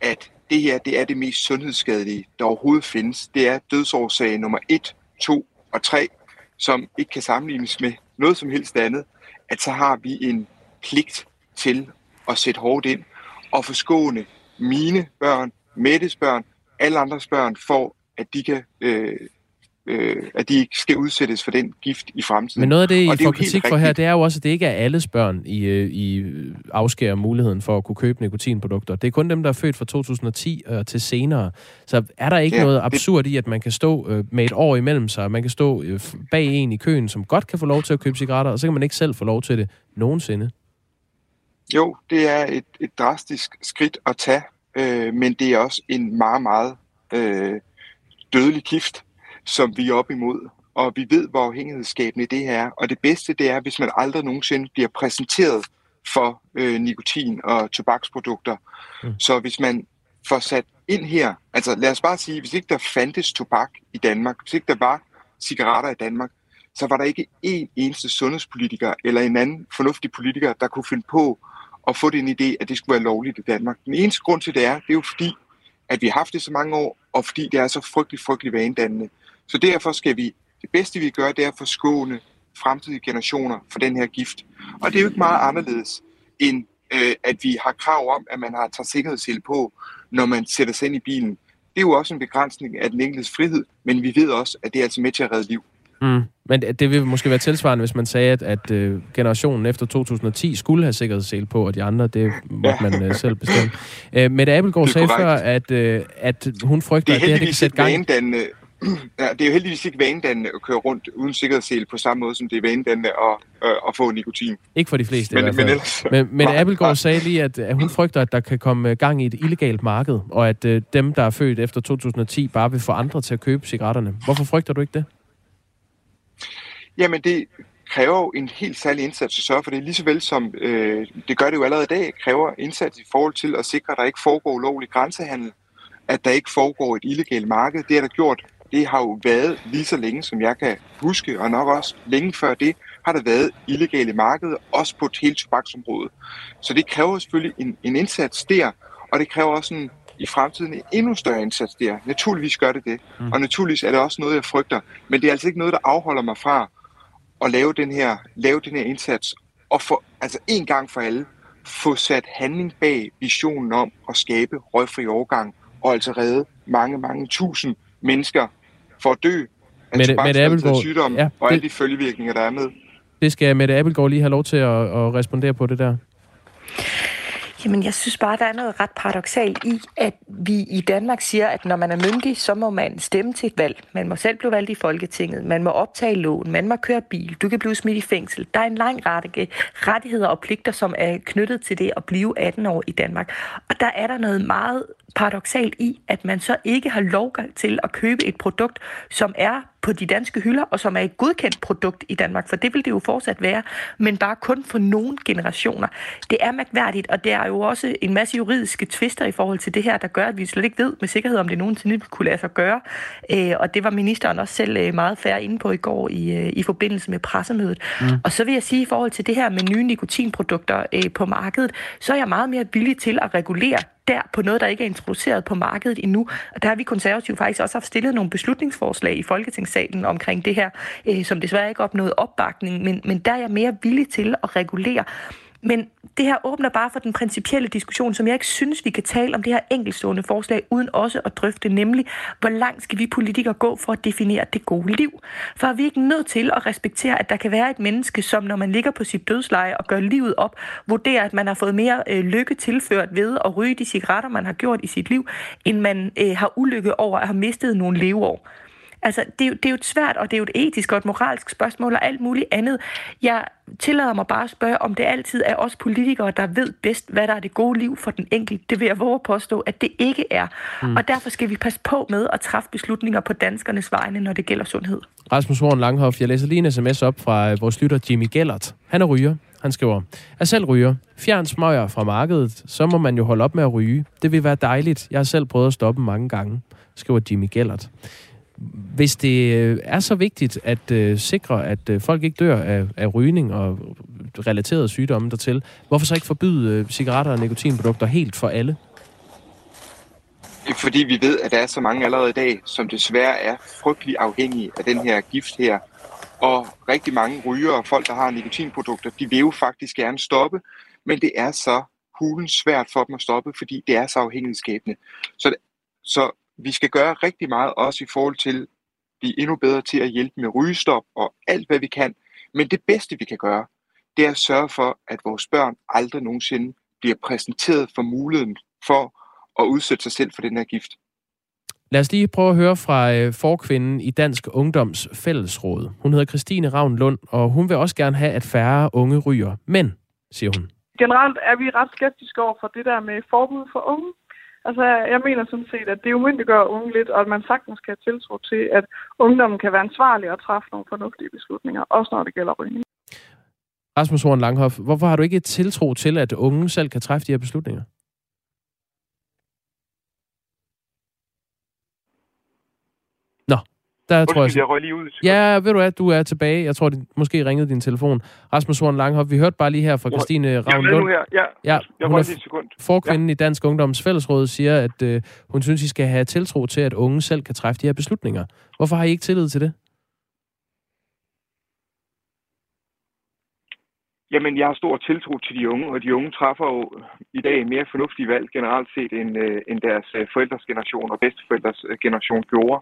at det her det er det mest sundhedsskadelige, der overhovedet findes. Det er dødsårsag nummer 1, 2 og 3 som ikke kan sammenlignes med noget som helst andet, at så har vi en pligt til at sætte hårdt ind og forskåne mine børn, Mettes børn, alle andres børn, for at de kan øh, øh, at de ikke skal udsættes for den gift i fremtiden. Men noget af det, I det får kritik for her, det er jo også, at det ikke er alles børn, I, øh, I afskærer muligheden for at kunne købe nikotinprodukter. Det er kun dem, der er født fra 2010 øh, til senere. Så er der ikke ja, noget absurd det... i, at man kan stå øh, med et år imellem sig, man kan stå øh, bag en i køen, som godt kan få lov til at købe cigaretter, og så kan man ikke selv få lov til det nogensinde? Jo, det er et, et drastisk skridt at tage, øh, men det er også en meget, meget øh, dødelig gift som vi er op imod. Og vi ved, hvor afhængighedsskabende det her er. Og det bedste, det er, hvis man aldrig nogensinde bliver præsenteret for øh, nikotin og tobaksprodukter. Mm. Så hvis man får sat ind her, altså lad os bare sige, hvis ikke der fandtes tobak i Danmark, hvis ikke der var cigaretter i Danmark, så var der ikke én eneste sundhedspolitiker eller en anden fornuftig politiker, der kunne finde på at få den idé, at det skulle være lovligt i Danmark. Den eneste grund til det er, det er jo fordi, at vi har haft det så mange år, og fordi det er så frygtelig, frygtelig vanedannende. Så derfor skal vi, det bedste vi gør, det er at forskåne fremtidige generationer for den her gift. Og det er jo ikke meget anderledes, end øh, at vi har krav om, at man har taget sikkerhedshjel på, når man sætter sig ind i bilen. Det er jo også en begrænsning af den enkeltes frihed, men vi ved også, at det er altså med til at redde liv. Mm. Men det vil måske være tilsvarende, hvis man sagde, at, at uh, generationen efter 2010 skulle have sikkerhedssel på, og de andre, det måtte ja. man uh, selv bestemme. Uh, Mette Abelgaard sagde før, at, uh, at hun frygter, det at det her det kan sætte gang... ja, det er jo heldigvis ikke vanedannende at køre rundt uden sikkerhedssel på samme måde, som det er vanedannende at, øh, at få nikotin. Ikke for de fleste men, i hvert fald. Men, ellers, men, men Appelgaard sagde lige, at, at hun frygter, at der kan komme gang i et illegalt marked, og at uh, dem, der er født efter 2010, bare vil få andre til at købe cigaretterne. Hvorfor frygter du ikke det? Jamen, det kræver jo en helt særlig indsats at sørge for det, lige så vel som øh, det gør det jo allerede i dag, kræver indsats i forhold til at sikre, at der ikke foregår ulovlig grænsehandel, at der ikke foregår et illegalt marked. Det er der gjort det har jo været lige så længe, som jeg kan huske, og nok også længe før det, har der været illegale markeder, også på et helt tobaksområde. Så det kræver selvfølgelig en, en indsats der, og det kræver også en, i fremtiden en endnu større indsats der. Naturligvis gør det det, mm. og naturligvis er det også noget, jeg frygter, men det er altså ikke noget, der afholder mig fra at lave den her, lave den her indsats, og få, altså en gang for alle, få sat handling bag visionen om at skabe røgfri overgang, og altså redde mange, mange tusind mennesker for at dø af Mette, Mette Abelgaard, sygdom ja, og alle de følgevirkninger, der er med. Det skal Mette Abelgaard lige have lov til at, at respondere på det der. Jamen, jeg synes bare, der er noget ret paradoxalt i, at vi i Danmark siger, at når man er myndig, så må man stemme til et valg. Man må selv blive valgt i Folketinget. Man må optage lån. Man må køre bil. Du kan blive smidt i fængsel. Der er en lang række rettigheder og pligter, som er knyttet til det at blive 18 år i Danmark. Og der er der noget meget paradoxalt i, at man så ikke har lov til at købe et produkt, som er på de danske hylder, og som er et godkendt produkt i Danmark, for det vil det jo fortsat være, men bare kun for nogle generationer. Det er mærkværdigt, og det er jo også en masse juridiske tvister i forhold til det her, der gør, at vi slet ikke ved med sikkerhed, om det nogensinde kunne lade sig gøre. Øh, og det var ministeren også selv øh, meget færre inde på i går i, øh, i forbindelse med pressemødet. Mm. Og så vil jeg sige, i forhold til det her med nye nikotinprodukter på markedet, så er jeg meget mere villig til at regulere der på noget, der ikke er introduceret på markedet endnu. Og der har vi konservative faktisk også haft stillet nogle beslutningsforslag i Folketingssalen omkring det her, øh, som desværre ikke opnåede opbakning, men, men der er jeg mere villig til at regulere. Men det her åbner bare for den principielle diskussion, som jeg ikke synes, vi kan tale om det her enkeltstående forslag, uden også at drøfte, nemlig, hvor langt skal vi politikere gå for at definere det gode liv? For er vi ikke nødt til at respektere, at der kan være et menneske, som når man ligger på sit dødsleje og gør livet op, vurderer, at man har fået mere øh, lykke tilført ved at ryge de cigaretter, man har gjort i sit liv, end man øh, har ulykke over at have mistet nogle leveår. Altså, det er, jo, det er jo et svært, og det er jo et etisk og et moralsk spørgsmål og alt muligt andet. Jeg tillader mig bare at spørge, om det altid er os politikere, der ved bedst, hvad der er det gode liv for den enkelte. Det vil jeg våge påstå, at det ikke er. Mm. Og derfor skal vi passe på med at træffe beslutninger på danskernes vegne, når det gælder sundhed. Rasmus Horn Langhoff, jeg læser lige en sms op fra øh, vores lytter Jimmy Gellert. Han er ryger. Han skriver, er selv ryger. Fjern smøger fra markedet, så må man jo holde op med at ryge. Det vil være dejligt. Jeg har selv prøvet at stoppe mange gange, skriver Jimmy Gellert. Hvis det øh, er så vigtigt at øh, sikre, at øh, folk ikke dør af, af rygning og relaterede sygdomme dertil, hvorfor så ikke forbyde øh, cigaretter og nikotinprodukter helt for alle? Fordi vi ved, at der er så mange allerede i dag, som desværre er frygtelig afhængige af den her gift her. Og rigtig mange rygere og folk, der har nikotinprodukter, de vil jo faktisk gerne stoppe, men det er så hulen svært for dem at stoppe, fordi det er så afhængighedsskabende. Så, så vi skal gøre rigtig meget også i forhold til at blive endnu bedre til at hjælpe med rygestop og alt, hvad vi kan. Men det bedste, vi kan gøre, det er at sørge for, at vores børn aldrig nogensinde bliver præsenteret for muligheden for at udsætte sig selv for den her gift. Lad os lige prøve at høre fra øh, forkvinden i Dansk Ungdoms Fællesråd. Hun hedder Christine Ravn Lund, og hun vil også gerne have, at færre unge ryger. Men, siger hun. Generelt er vi ret skeptiske over for det der med forbud for unge. Altså, jeg mener sådan set, at det umyndiggør unge lidt, og at man sagtens kan tiltro til, at ungdommen kan være ansvarlig og træffe nogle fornuftige beslutninger, også når det gælder rygning. Rasmus Horn Langhoff, hvorfor har du ikke et tiltro til, at unge selv kan træffe de her beslutninger? Der tror jeg, jeg røg lige ud. Ja, ved du hvad, du er tilbage. Jeg tror, det måske ringede din telefon. Rasmus Horn Langhoff, vi hørte bare lige her fra Christine Ravn Lund. Jeg er her. Ja, ja jeg hun er sekund. Forkvinden ja. i Dansk Ungdoms Fællesråd siger, at øh, hun synes, I skal have tiltro til, at unge selv kan træffe de her beslutninger. Hvorfor har I ikke tillid til det? Jamen, jeg har stor tiltro til de unge, og de unge træffer jo i dag mere fornuftige valg generelt set, end, øh, end deres øh, forældres generation og bedsteforældres øh, generation gjorde.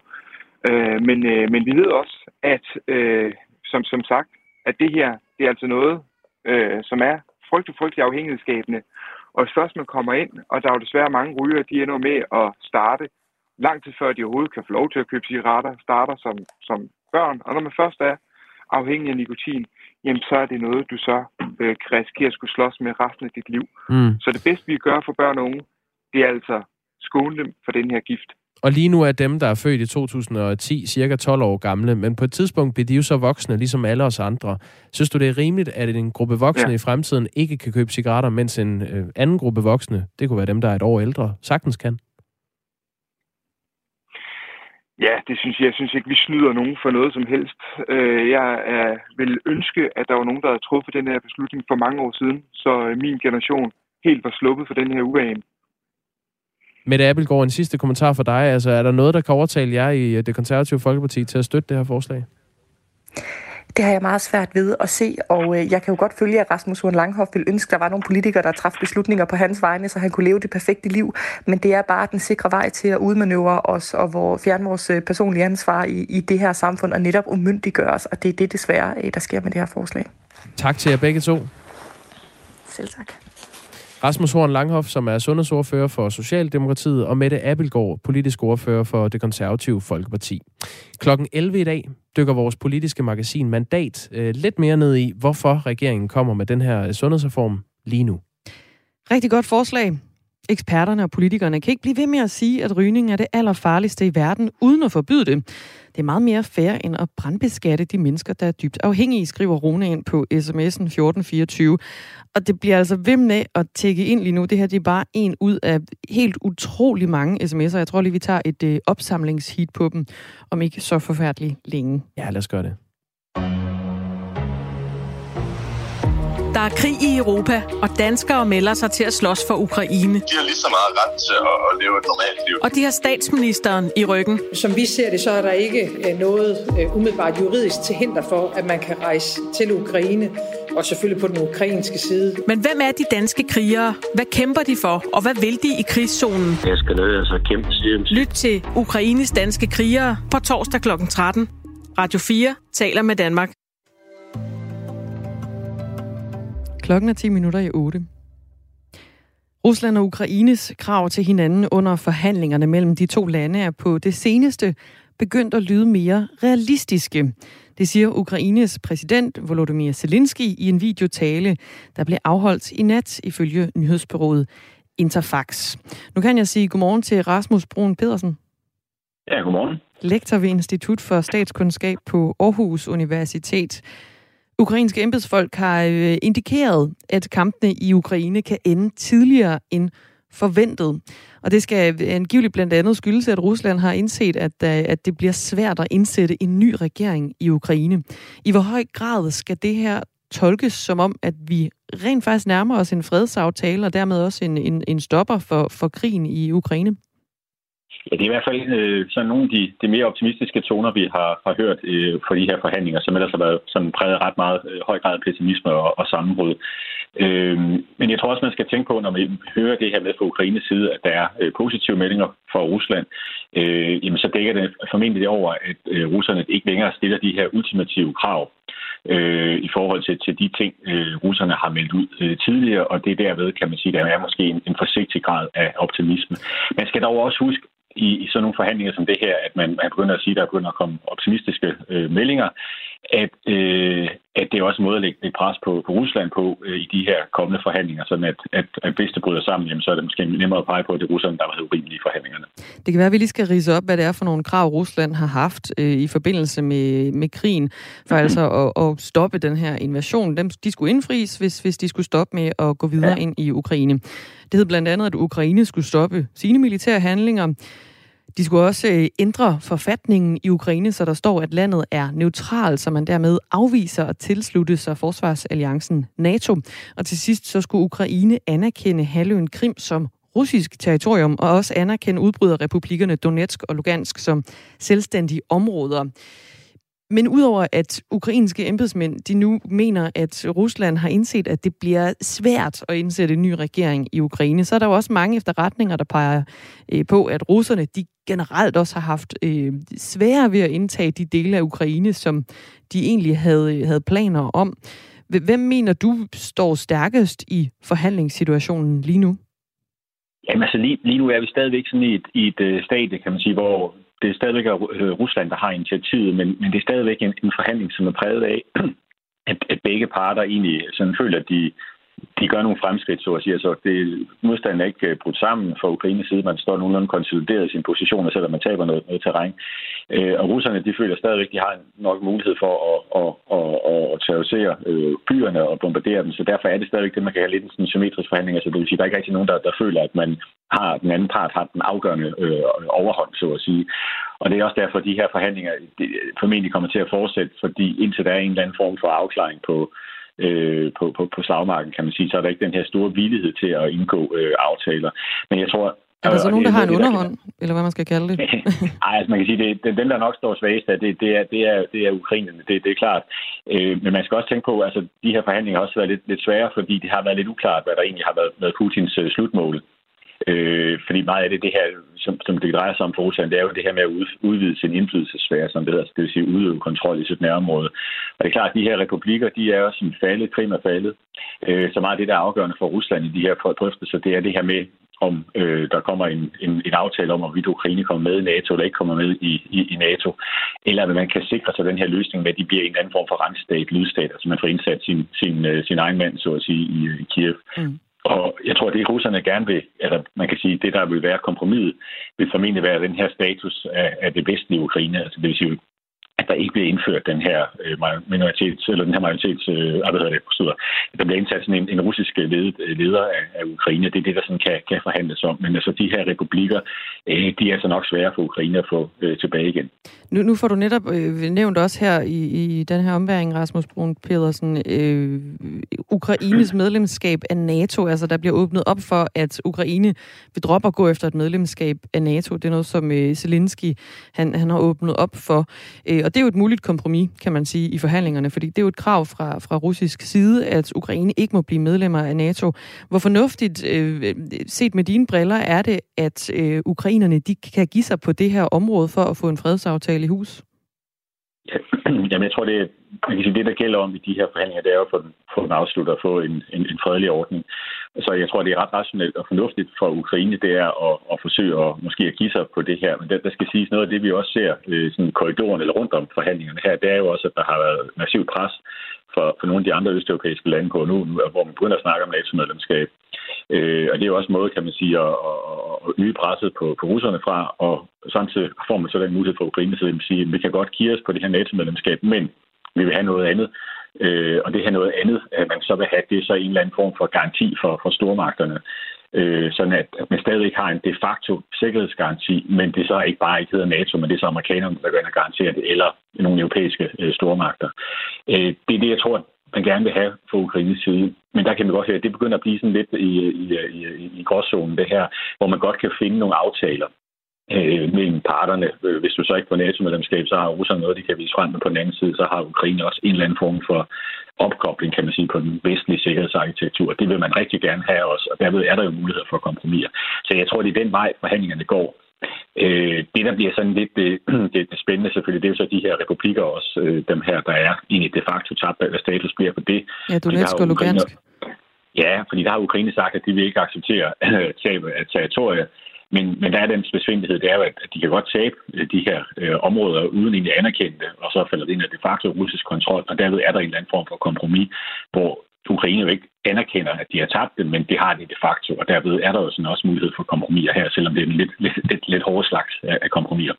Øh, men, øh, men vi ved også, at øh, som, som sagt, at det her, det er altså noget, øh, som er frygtelig, frygtelig afhængighedsskabende. Og først man kommer ind, og der er jo desværre mange ryger, de ender med at starte lang tid før de overhovedet kan få lov til at købe cigaretter, starter som, som børn. Og når man først er afhængig af nikotin, jamen så er det noget, du så øh, kan risikere at skulle slås med resten af dit liv. Mm. Så det bedste, vi gør for børn og unge, det er altså skåne dem for den her gift. Og lige nu er dem, der er født i 2010, cirka 12 år gamle, men på et tidspunkt bliver de jo så voksne, ligesom alle os andre. Synes du, det er rimeligt, at en gruppe voksne ja. i fremtiden ikke kan købe cigaretter, mens en øh, anden gruppe voksne, det kunne være dem, der er et år ældre, sagtens kan? Ja, det synes jeg. Jeg synes ikke, vi snyder nogen for noget som helst. Øh, jeg er, vil ønske, at der var nogen, der havde truffet den her beslutning for mange år siden, så øh, min generation helt var sluppet for den her uvane. Mette Abelgaard, en sidste kommentar for dig. Altså, er der noget, der kan overtale jer i øh, det konservative Folkeparti til at støtte det her forslag? Det har jeg meget svært ved at se, og øh, jeg kan jo godt følge, at Rasmus Horn Langhoff vil ønske, at der var nogle politikere, der træffede beslutninger på hans vegne, så han kunne leve det perfekte liv. Men det er bare den sikre vej til at udmanøvrere os og hvor fjerne vores øh, personlige ansvar i, i det her samfund og netop umyndiggøre os, og det er det desværre, der sker med det her forslag. Tak til jer begge to. Selv tak. Rasmus Horn Langhoff, som er sundhedsordfører for Socialdemokratiet, og Mette Appelgaard, politisk ordfører for det konservative Folkeparti. Klokken 11 i dag dykker vores politiske magasin Mandat øh, lidt mere ned i, hvorfor regeringen kommer med den her sundhedsreform lige nu. Rigtig godt forslag. Eksperterne og politikerne kan ikke blive ved med at sige, at rygning er det allerfarligste i verden, uden at forbyde det. Det er meget mere fair end at brandbeskatte de mennesker, der er dybt afhængige, skriver Rune ind på sms'en 1424. Og det bliver altså ved med at tække ind lige nu. Det her det er bare en ud af helt utrolig mange sms'er. Jeg tror lige, vi tager et øh, opsamlingshit på dem, om ikke så forfærdeligt længe. Ja, lad os gøre det. Der er krig i Europa, og danskere melder sig til at slås for Ukraine. De har lige så meget ret til at, leve et normalt liv. Og de har statsministeren i ryggen. Som vi ser det, så er der ikke øh, noget øh, umiddelbart juridisk til hinder for, at man kan rejse til Ukraine, og selvfølgelig på den ukrainske side. Men hvem er de danske krigere? Hvad kæmper de for, og hvad vil de i krigszonen? Jeg skal nødt altså kæmpe CMC. Lyt til Ukraines danske krigere på torsdag kl. 13. Radio 4 taler med Danmark. Klokken er 10 minutter i 8. Rusland og Ukraines krav til hinanden under forhandlingerne mellem de to lande er på det seneste begyndt at lyde mere realistiske. Det siger Ukraines præsident Volodymyr Zelensky i en videotale, der blev afholdt i nat ifølge nyhedsbyrået Interfax. Nu kan jeg sige godmorgen til Rasmus Brun Pedersen. Ja, godmorgen. Lektor ved Institut for Statskundskab på Aarhus Universitet. Ukrainske embedsfolk har øh, indikeret, at kampene i Ukraine kan ende tidligere end forventet. Og det skal øh, angiveligt blandt andet skyldes, at Rusland har indset, at, øh, at det bliver svært at indsætte en ny regering i Ukraine. I hvor høj grad skal det her tolkes som om, at vi rent faktisk nærmer os en fredsaftale, og dermed også en, en, en stopper for, for krigen i Ukraine? Ja, det er i hvert fald øh, sådan nogle af de, de mere optimistiske toner, vi har, har hørt øh, for de her forhandlinger, som ellers har været sådan præget ret meget øh, høj grad af pessimisme og, og sammenbrud. Øh, men jeg tror også, man skal tænke på, når man hører det her med fra Ukraines side, at der er øh, positive meldinger fra Rusland, øh, jamen så dækker det formentlig over, at øh, russerne ikke længere stiller de her ultimative krav øh, i forhold til, til de ting, øh, russerne har meldt ud øh, tidligere, og det derved kan man sige, der er måske en, en forsigtig grad af optimisme. Man skal dog også huske, i, i sådan nogle forhandlinger som det her, at man, man begynder at sige, at der begynder at komme optimistiske øh, meldinger, at, øh, at det er også en måde at lægge et pres på, på Rusland på øh, i de her kommende forhandlinger, sådan at, at, at hvis det bryder sammen, jamen, så er det måske nemmere at pege på, at det er Rusland, der var urimelige i forhandlingerne. Det kan være, at vi lige skal rise op, hvad det er for nogle krav, Rusland har haft øh, i forbindelse med, med krigen, for mm-hmm. altså at, at stoppe den her invasion. Dem, de skulle indfries, hvis, hvis de skulle stoppe med at gå videre ja. ind i Ukraine. Det hed blandt andet, at Ukraine skulle stoppe sine militære handlinger, de skulle også øh, ændre forfatningen i Ukraine, så der står, at landet er neutralt, så man dermed afviser at tilslutte sig forsvarsalliancen NATO. Og til sidst så skulle Ukraine anerkende halvøen Krim som russisk territorium, og også anerkende udbryderrepublikkerne Donetsk og Lugansk som selvstændige områder. Men udover at ukrainske embedsmænd de nu mener, at Rusland har indset, at det bliver svært at indsætte en ny regering i Ukraine, så er der jo også mange efterretninger, der peger øh, på, at russerne de generelt også har haft øh, svære ved at indtage de dele af Ukraine, som de egentlig havde, øh, havde planer om. Hvem mener du står stærkest i forhandlingssituationen lige nu? Jamen altså lige, lige nu er vi stadigvæk sådan i et, i et øh, stadie, kan man sige, hvor det er stadigvæk er øh, Rusland, der har initiativet, men, men det er stadigvæk en, en forhandling, som er præget af, at, at begge parter egentlig sådan føler, at de, de gør nogle fremskridt, så at sige. Altså, det, modstanden er ikke øh, brudt sammen fra Ukraines side. Man står nogenlunde konsolideret i sin position, selvom man taber noget, noget terræn. Øh, og russerne, de føler stadigvæk, at de har nok mulighed for at, at, at, at, at terrorisere øh, byerne og bombardere dem. Så derfor er det stadigvæk det, man kan have lidt en symmetrisk forhandling. Altså, det vil sige, der er ikke rigtig nogen, der, der føler, at man har, den anden part har den afgørende øh, overhånd, så at sige. Og det er også derfor, at de her forhandlinger de, formentlig kommer til at fortsætte, fordi indtil der er en eller anden form for afklaring på, øh, på, på, på slagmarken, kan man sige, så er der ikke den her store villighed til at indgå øh, aftaler. Men jeg tror, er der så nogen, der har en underhånd, eller hvad man skal kalde det? Nej, altså man kan sige, det, det, den, der nok står svagest af, det, det, er, det, er, det er ukrainerne, det, det er klart. Øh, men man skal også tænke på, at altså, de her forhandlinger har også været lidt, lidt svære, fordi det har været lidt uklart, hvad der egentlig har været, været Putins øh, slutmål. Øh, fordi meget af det, det her, som, som det drejer sig om for Rusland, det er jo det her med at udvide sin indflydelsesfære, som det hedder, det vil sige udøve kontrol i sit nærområde. Og det er klart, at de her republikker, de er også som faldet, Krim er faldet. Øh, så meget af det, der er afgørende for Rusland i de her drøftelser, det er det her med, om øh, der kommer en, en, en aftale om, hvorvidt Ukraine kommer med i NATO eller ikke kommer med i, i, i NATO, eller at man kan sikre sig den her løsning med, at de bliver en anden form for retsstat, lydstat, altså man får indsat sin, sin, sin, sin egen mand, så at sige, i, i Kiev. Mm og jeg tror, at det russerne gerne vil, eller man kan sige, det der vil være kompromis, vil formentlig være den her status af, af det vestlige Ukraine, altså det vil sige at der ikke bliver indført den her øh, minoritets, eller den her majoritets, øh, ah, hvad hedder det, forstår, der bliver indsat sådan en, en russisk ledet, øh, leder af, af Ukraine. Det er det, der sådan kan, kan forhandles om. Men altså, de her republikker, øh, de er altså nok svære for Ukraine at få øh, tilbage igen. Nu, nu får du netop øh, nævnt også her i, i den her omværing, Rasmus Brun Pedersen, øh, Ukraines medlemskab af NATO. Altså, der bliver åbnet op for, at Ukraine vil droppe at gå efter et medlemskab af NATO. Det er noget, som øh, Zelensky han, han har åbnet op for. Øh, og det er jo et muligt kompromis, kan man sige, i forhandlingerne, fordi det er jo et krav fra, fra russisk side, at Ukraine ikke må blive medlemmer af NATO. Hvor fornuftigt, øh, set med dine briller, er det, at øh, ukrainerne de kan give sig på det her område for at få en fredsaftale i hus? Jamen, jeg tror, det, man kan sige, det, der gælder om i de her forhandlinger, det er jo at få den, få den afsluttet og få en, en, en fredelig ordning. Så jeg tror, det er ret rationelt og fornuftigt for Ukraine, det er at, at forsøge at måske at give sig på det her. Men der, der skal siges noget af det, vi også ser øh, sådan korridoren eller rundt om forhandlingerne her, det er jo også, at der har været massiv pres for, for nogle af de andre østeuropæiske lande på nu, hvor man begynder at snakke om NATO-medlemskab. Øh, og det er jo også en måde, kan man sige, at, at øge presset på, på russerne fra, og samtidig får man så den mulighed for Ukraine, så at sige, at vi kan godt give os på det her NATO-medlemskab, men vi vil have noget andet. Øh, og det her noget andet, at man så vil have, det er så en eller anden form for garanti for, for stormagterne. Øh, sådan at, at man stadig har en de facto sikkerhedsgaranti, men det så ikke bare ikke hedder NATO, men det er så amerikanerne, der går ind og garanterer det, eller nogle europæiske øh, stormagter. Øh, det er det, jeg tror, man gerne vil have fra Ukraines side. Men der kan man godt høre, at det begynder at blive sådan lidt i, i, i, i gråzonen, det her, hvor man godt kan finde nogle aftaler øh, mellem parterne. Øh, hvis du så ikke får NATO-medlemskab, så har Rusland noget, de kan vise frem, men på den anden side, så har Ukraine også en eller anden form for opkobling, kan man sige, på den vestlige sikkerhedsarkitektur. Det vil man rigtig gerne have også, og derved er der jo mulighed for kompromis. Så jeg tror, det er den vej, forhandlingerne går. Øh, det, der bliver sådan lidt det, det, det spændende selvfølgelig, det er jo så de her republikker også, øh, dem her, der er egentlig de facto tabt, hvad status bliver på det. Ja, Donetsk og Lugansk. Ja, fordi der har Ukraine sagt, at de vil ikke acceptere tab af territorier. Men, men der er den besvindelighed, det er jo, at de kan godt tabe øh, de her øh, områder uden egentlig anerkendte, og så falder det ind af de facto russisk kontrol, og derved er der en eller anden form for kompromis, hvor Ukraine jo ikke anerkender, at de har tabt det, men det har de de facto, og derved er der jo sådan også mulighed for kompromiser her, selvom det er en lidt, lidt, lidt, lidt hårde slags af kompromiser.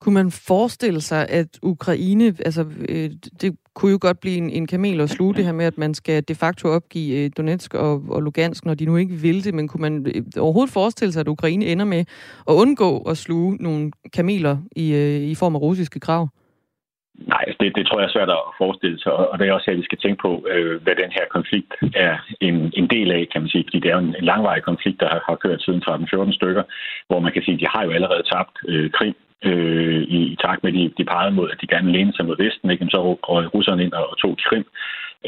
Kunne man forestille sig, at Ukraine, altså øh, det kunne jo godt blive en, en kamel at sluge det her med, at man skal de facto opgive øh, Donetsk og, og Lugansk, når de nu ikke vil det, men kunne man øh, overhovedet forestille sig, at Ukraine ender med at undgå at sluge nogle kameler i, øh, i form af russiske krav? Nej, altså, det, det tror jeg er svært at forestille sig, og det er også her, vi skal tænke på, øh, hvad den her konflikt er en, en del af, kan man sige, fordi det er jo en, en langvarig konflikt, der har, har kørt siden 13-14 stykker, hvor man kan sige, at de har jo allerede tabt øh, Krim, øh, i, i takt med, at de, de pegede mod, at de gerne lænede sig mod Vesten, ikke? så røg russerne ind og, og tog Krim.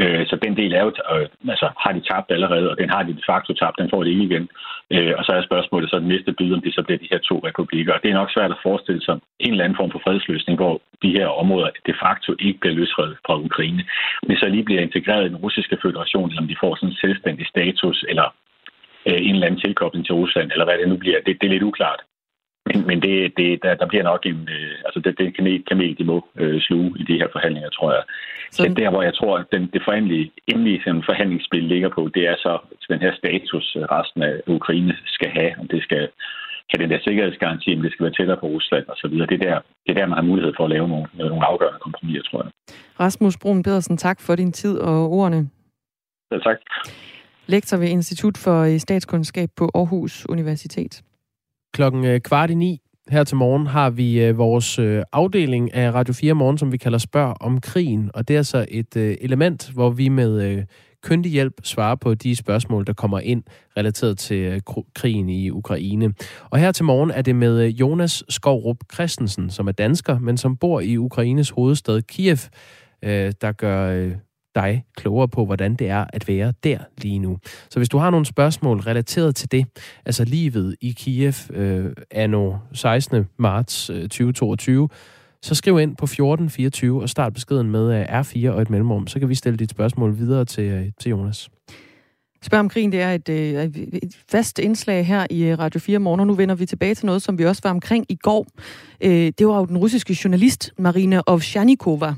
Øh, så den del er jo, øh, altså har de tabt allerede, og den har de de facto tabt, den får de ikke igen. Øh, og så er spørgsmålet så den næste bid, om det så bliver de her to republikker. Og det er nok svært at forestille sig en eller anden form for fredsløsning, hvor de her områder de facto ikke bliver løsredet fra Ukraine. men så lige bliver integreret i den russiske federation, eller om de får sådan en selvstændig status, eller øh, en eller anden tilkobling til Rusland, eller hvad det nu bliver, det, det er lidt uklart. Men, men det, det, der, der bliver nok en... Øh, altså, det, det kamel, kamel, de må øh, sluge i de her forhandlinger, tror jeg. Så der, hvor jeg tror, at den, det forhandlige, endelige forhandlingsspil ligger på, det er så den her status, øh, resten af Ukraine skal have, om det skal have den der sikkerhedsgaranti, om det skal være tættere på Rusland osv. Det er der, det er der, man har mulighed for at lave nogle, nogle afgørende kompromiser, tror jeg. Rasmus Brun Pedersen, tak for din tid og ordene. Ja, tak. Lektor ved Institut for Statskundskab på Aarhus Universitet. Klokken øh, kvart i ni her til morgen har vi øh, vores øh, afdeling af Radio 4 Morgen, som vi kalder Spørg om krigen. Og det er så et øh, element, hvor vi med øh, kyndig hjælp svarer på de spørgsmål, der kommer ind relateret til øh, krigen i Ukraine. Og her til morgen er det med Jonas Skovrup Christensen, som er dansker, men som bor i Ukraines hovedstad Kiev, der gør dig klogere på, hvordan det er at være der lige nu. Så hvis du har nogle spørgsmål relateret til det, altså livet i Kiev øh, anno 16. marts øh, 2022, så skriv ind på 1424 og start beskeden med øh, R4 og et mellemrum. Så kan vi stille dit spørgsmål videre til, øh, til Jonas. Spørg om krigen, det er et, øh, et fast indslag her i Radio 4 morgen, og nu vender vi tilbage til noget, som vi også var omkring i går. Det var jo den russiske journalist Marina Ovsjanikova.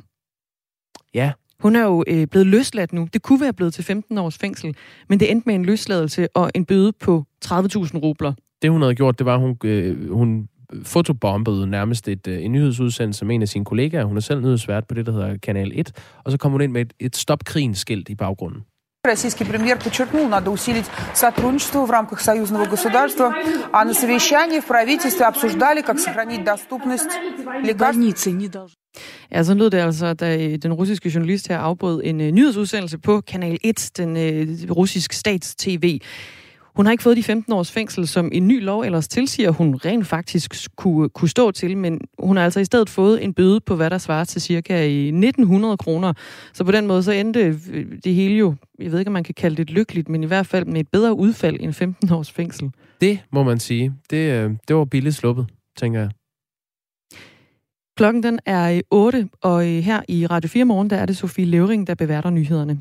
Ja, hun er jo øh, blevet løsladt nu. Det kunne være blevet til 15 års fængsel, men det endte med en løsladelse og en bøde på 30.000 rubler. Det hun havde gjort, det var, at hun, øh, hun fotobombede nærmest et, øh, en nyhedsudsendelse med en af sine kollegaer. Hun er selv nyhedsvært på det, der hedder Kanal 1. Og så kom hun ind med et, et stop skilt i baggrunden. Российский премьер подчеркнул, надо усилить сотрудничество в рамках союзного государства, а на совещании в правительстве обсуждали, как сохранить доступность лекарств. Ja, så lød det altså, da den russiske journalist her afbrød en uh, nyhedsudsendelse på Kanal 1, den uh, russiske stats-TV. Hun har ikke fået de 15 års fængsel, som en ny lov ellers tilsiger, hun rent faktisk kunne, kunne stå til, men hun har altså i stedet fået en bøde på, hvad der svarer til cirka 1900 kroner. Så på den måde så endte øh, det hele jo, jeg ved ikke, om man kan kalde det lykkeligt, men i hvert fald med et bedre udfald end 15 års fængsel. Det må man sige. Det, øh, det var billigt sluppet, tænker jeg. Klokken den er 8, og øh, her i Radio 4 morgen, der er det Sofie Levering, der beværter nyhederne.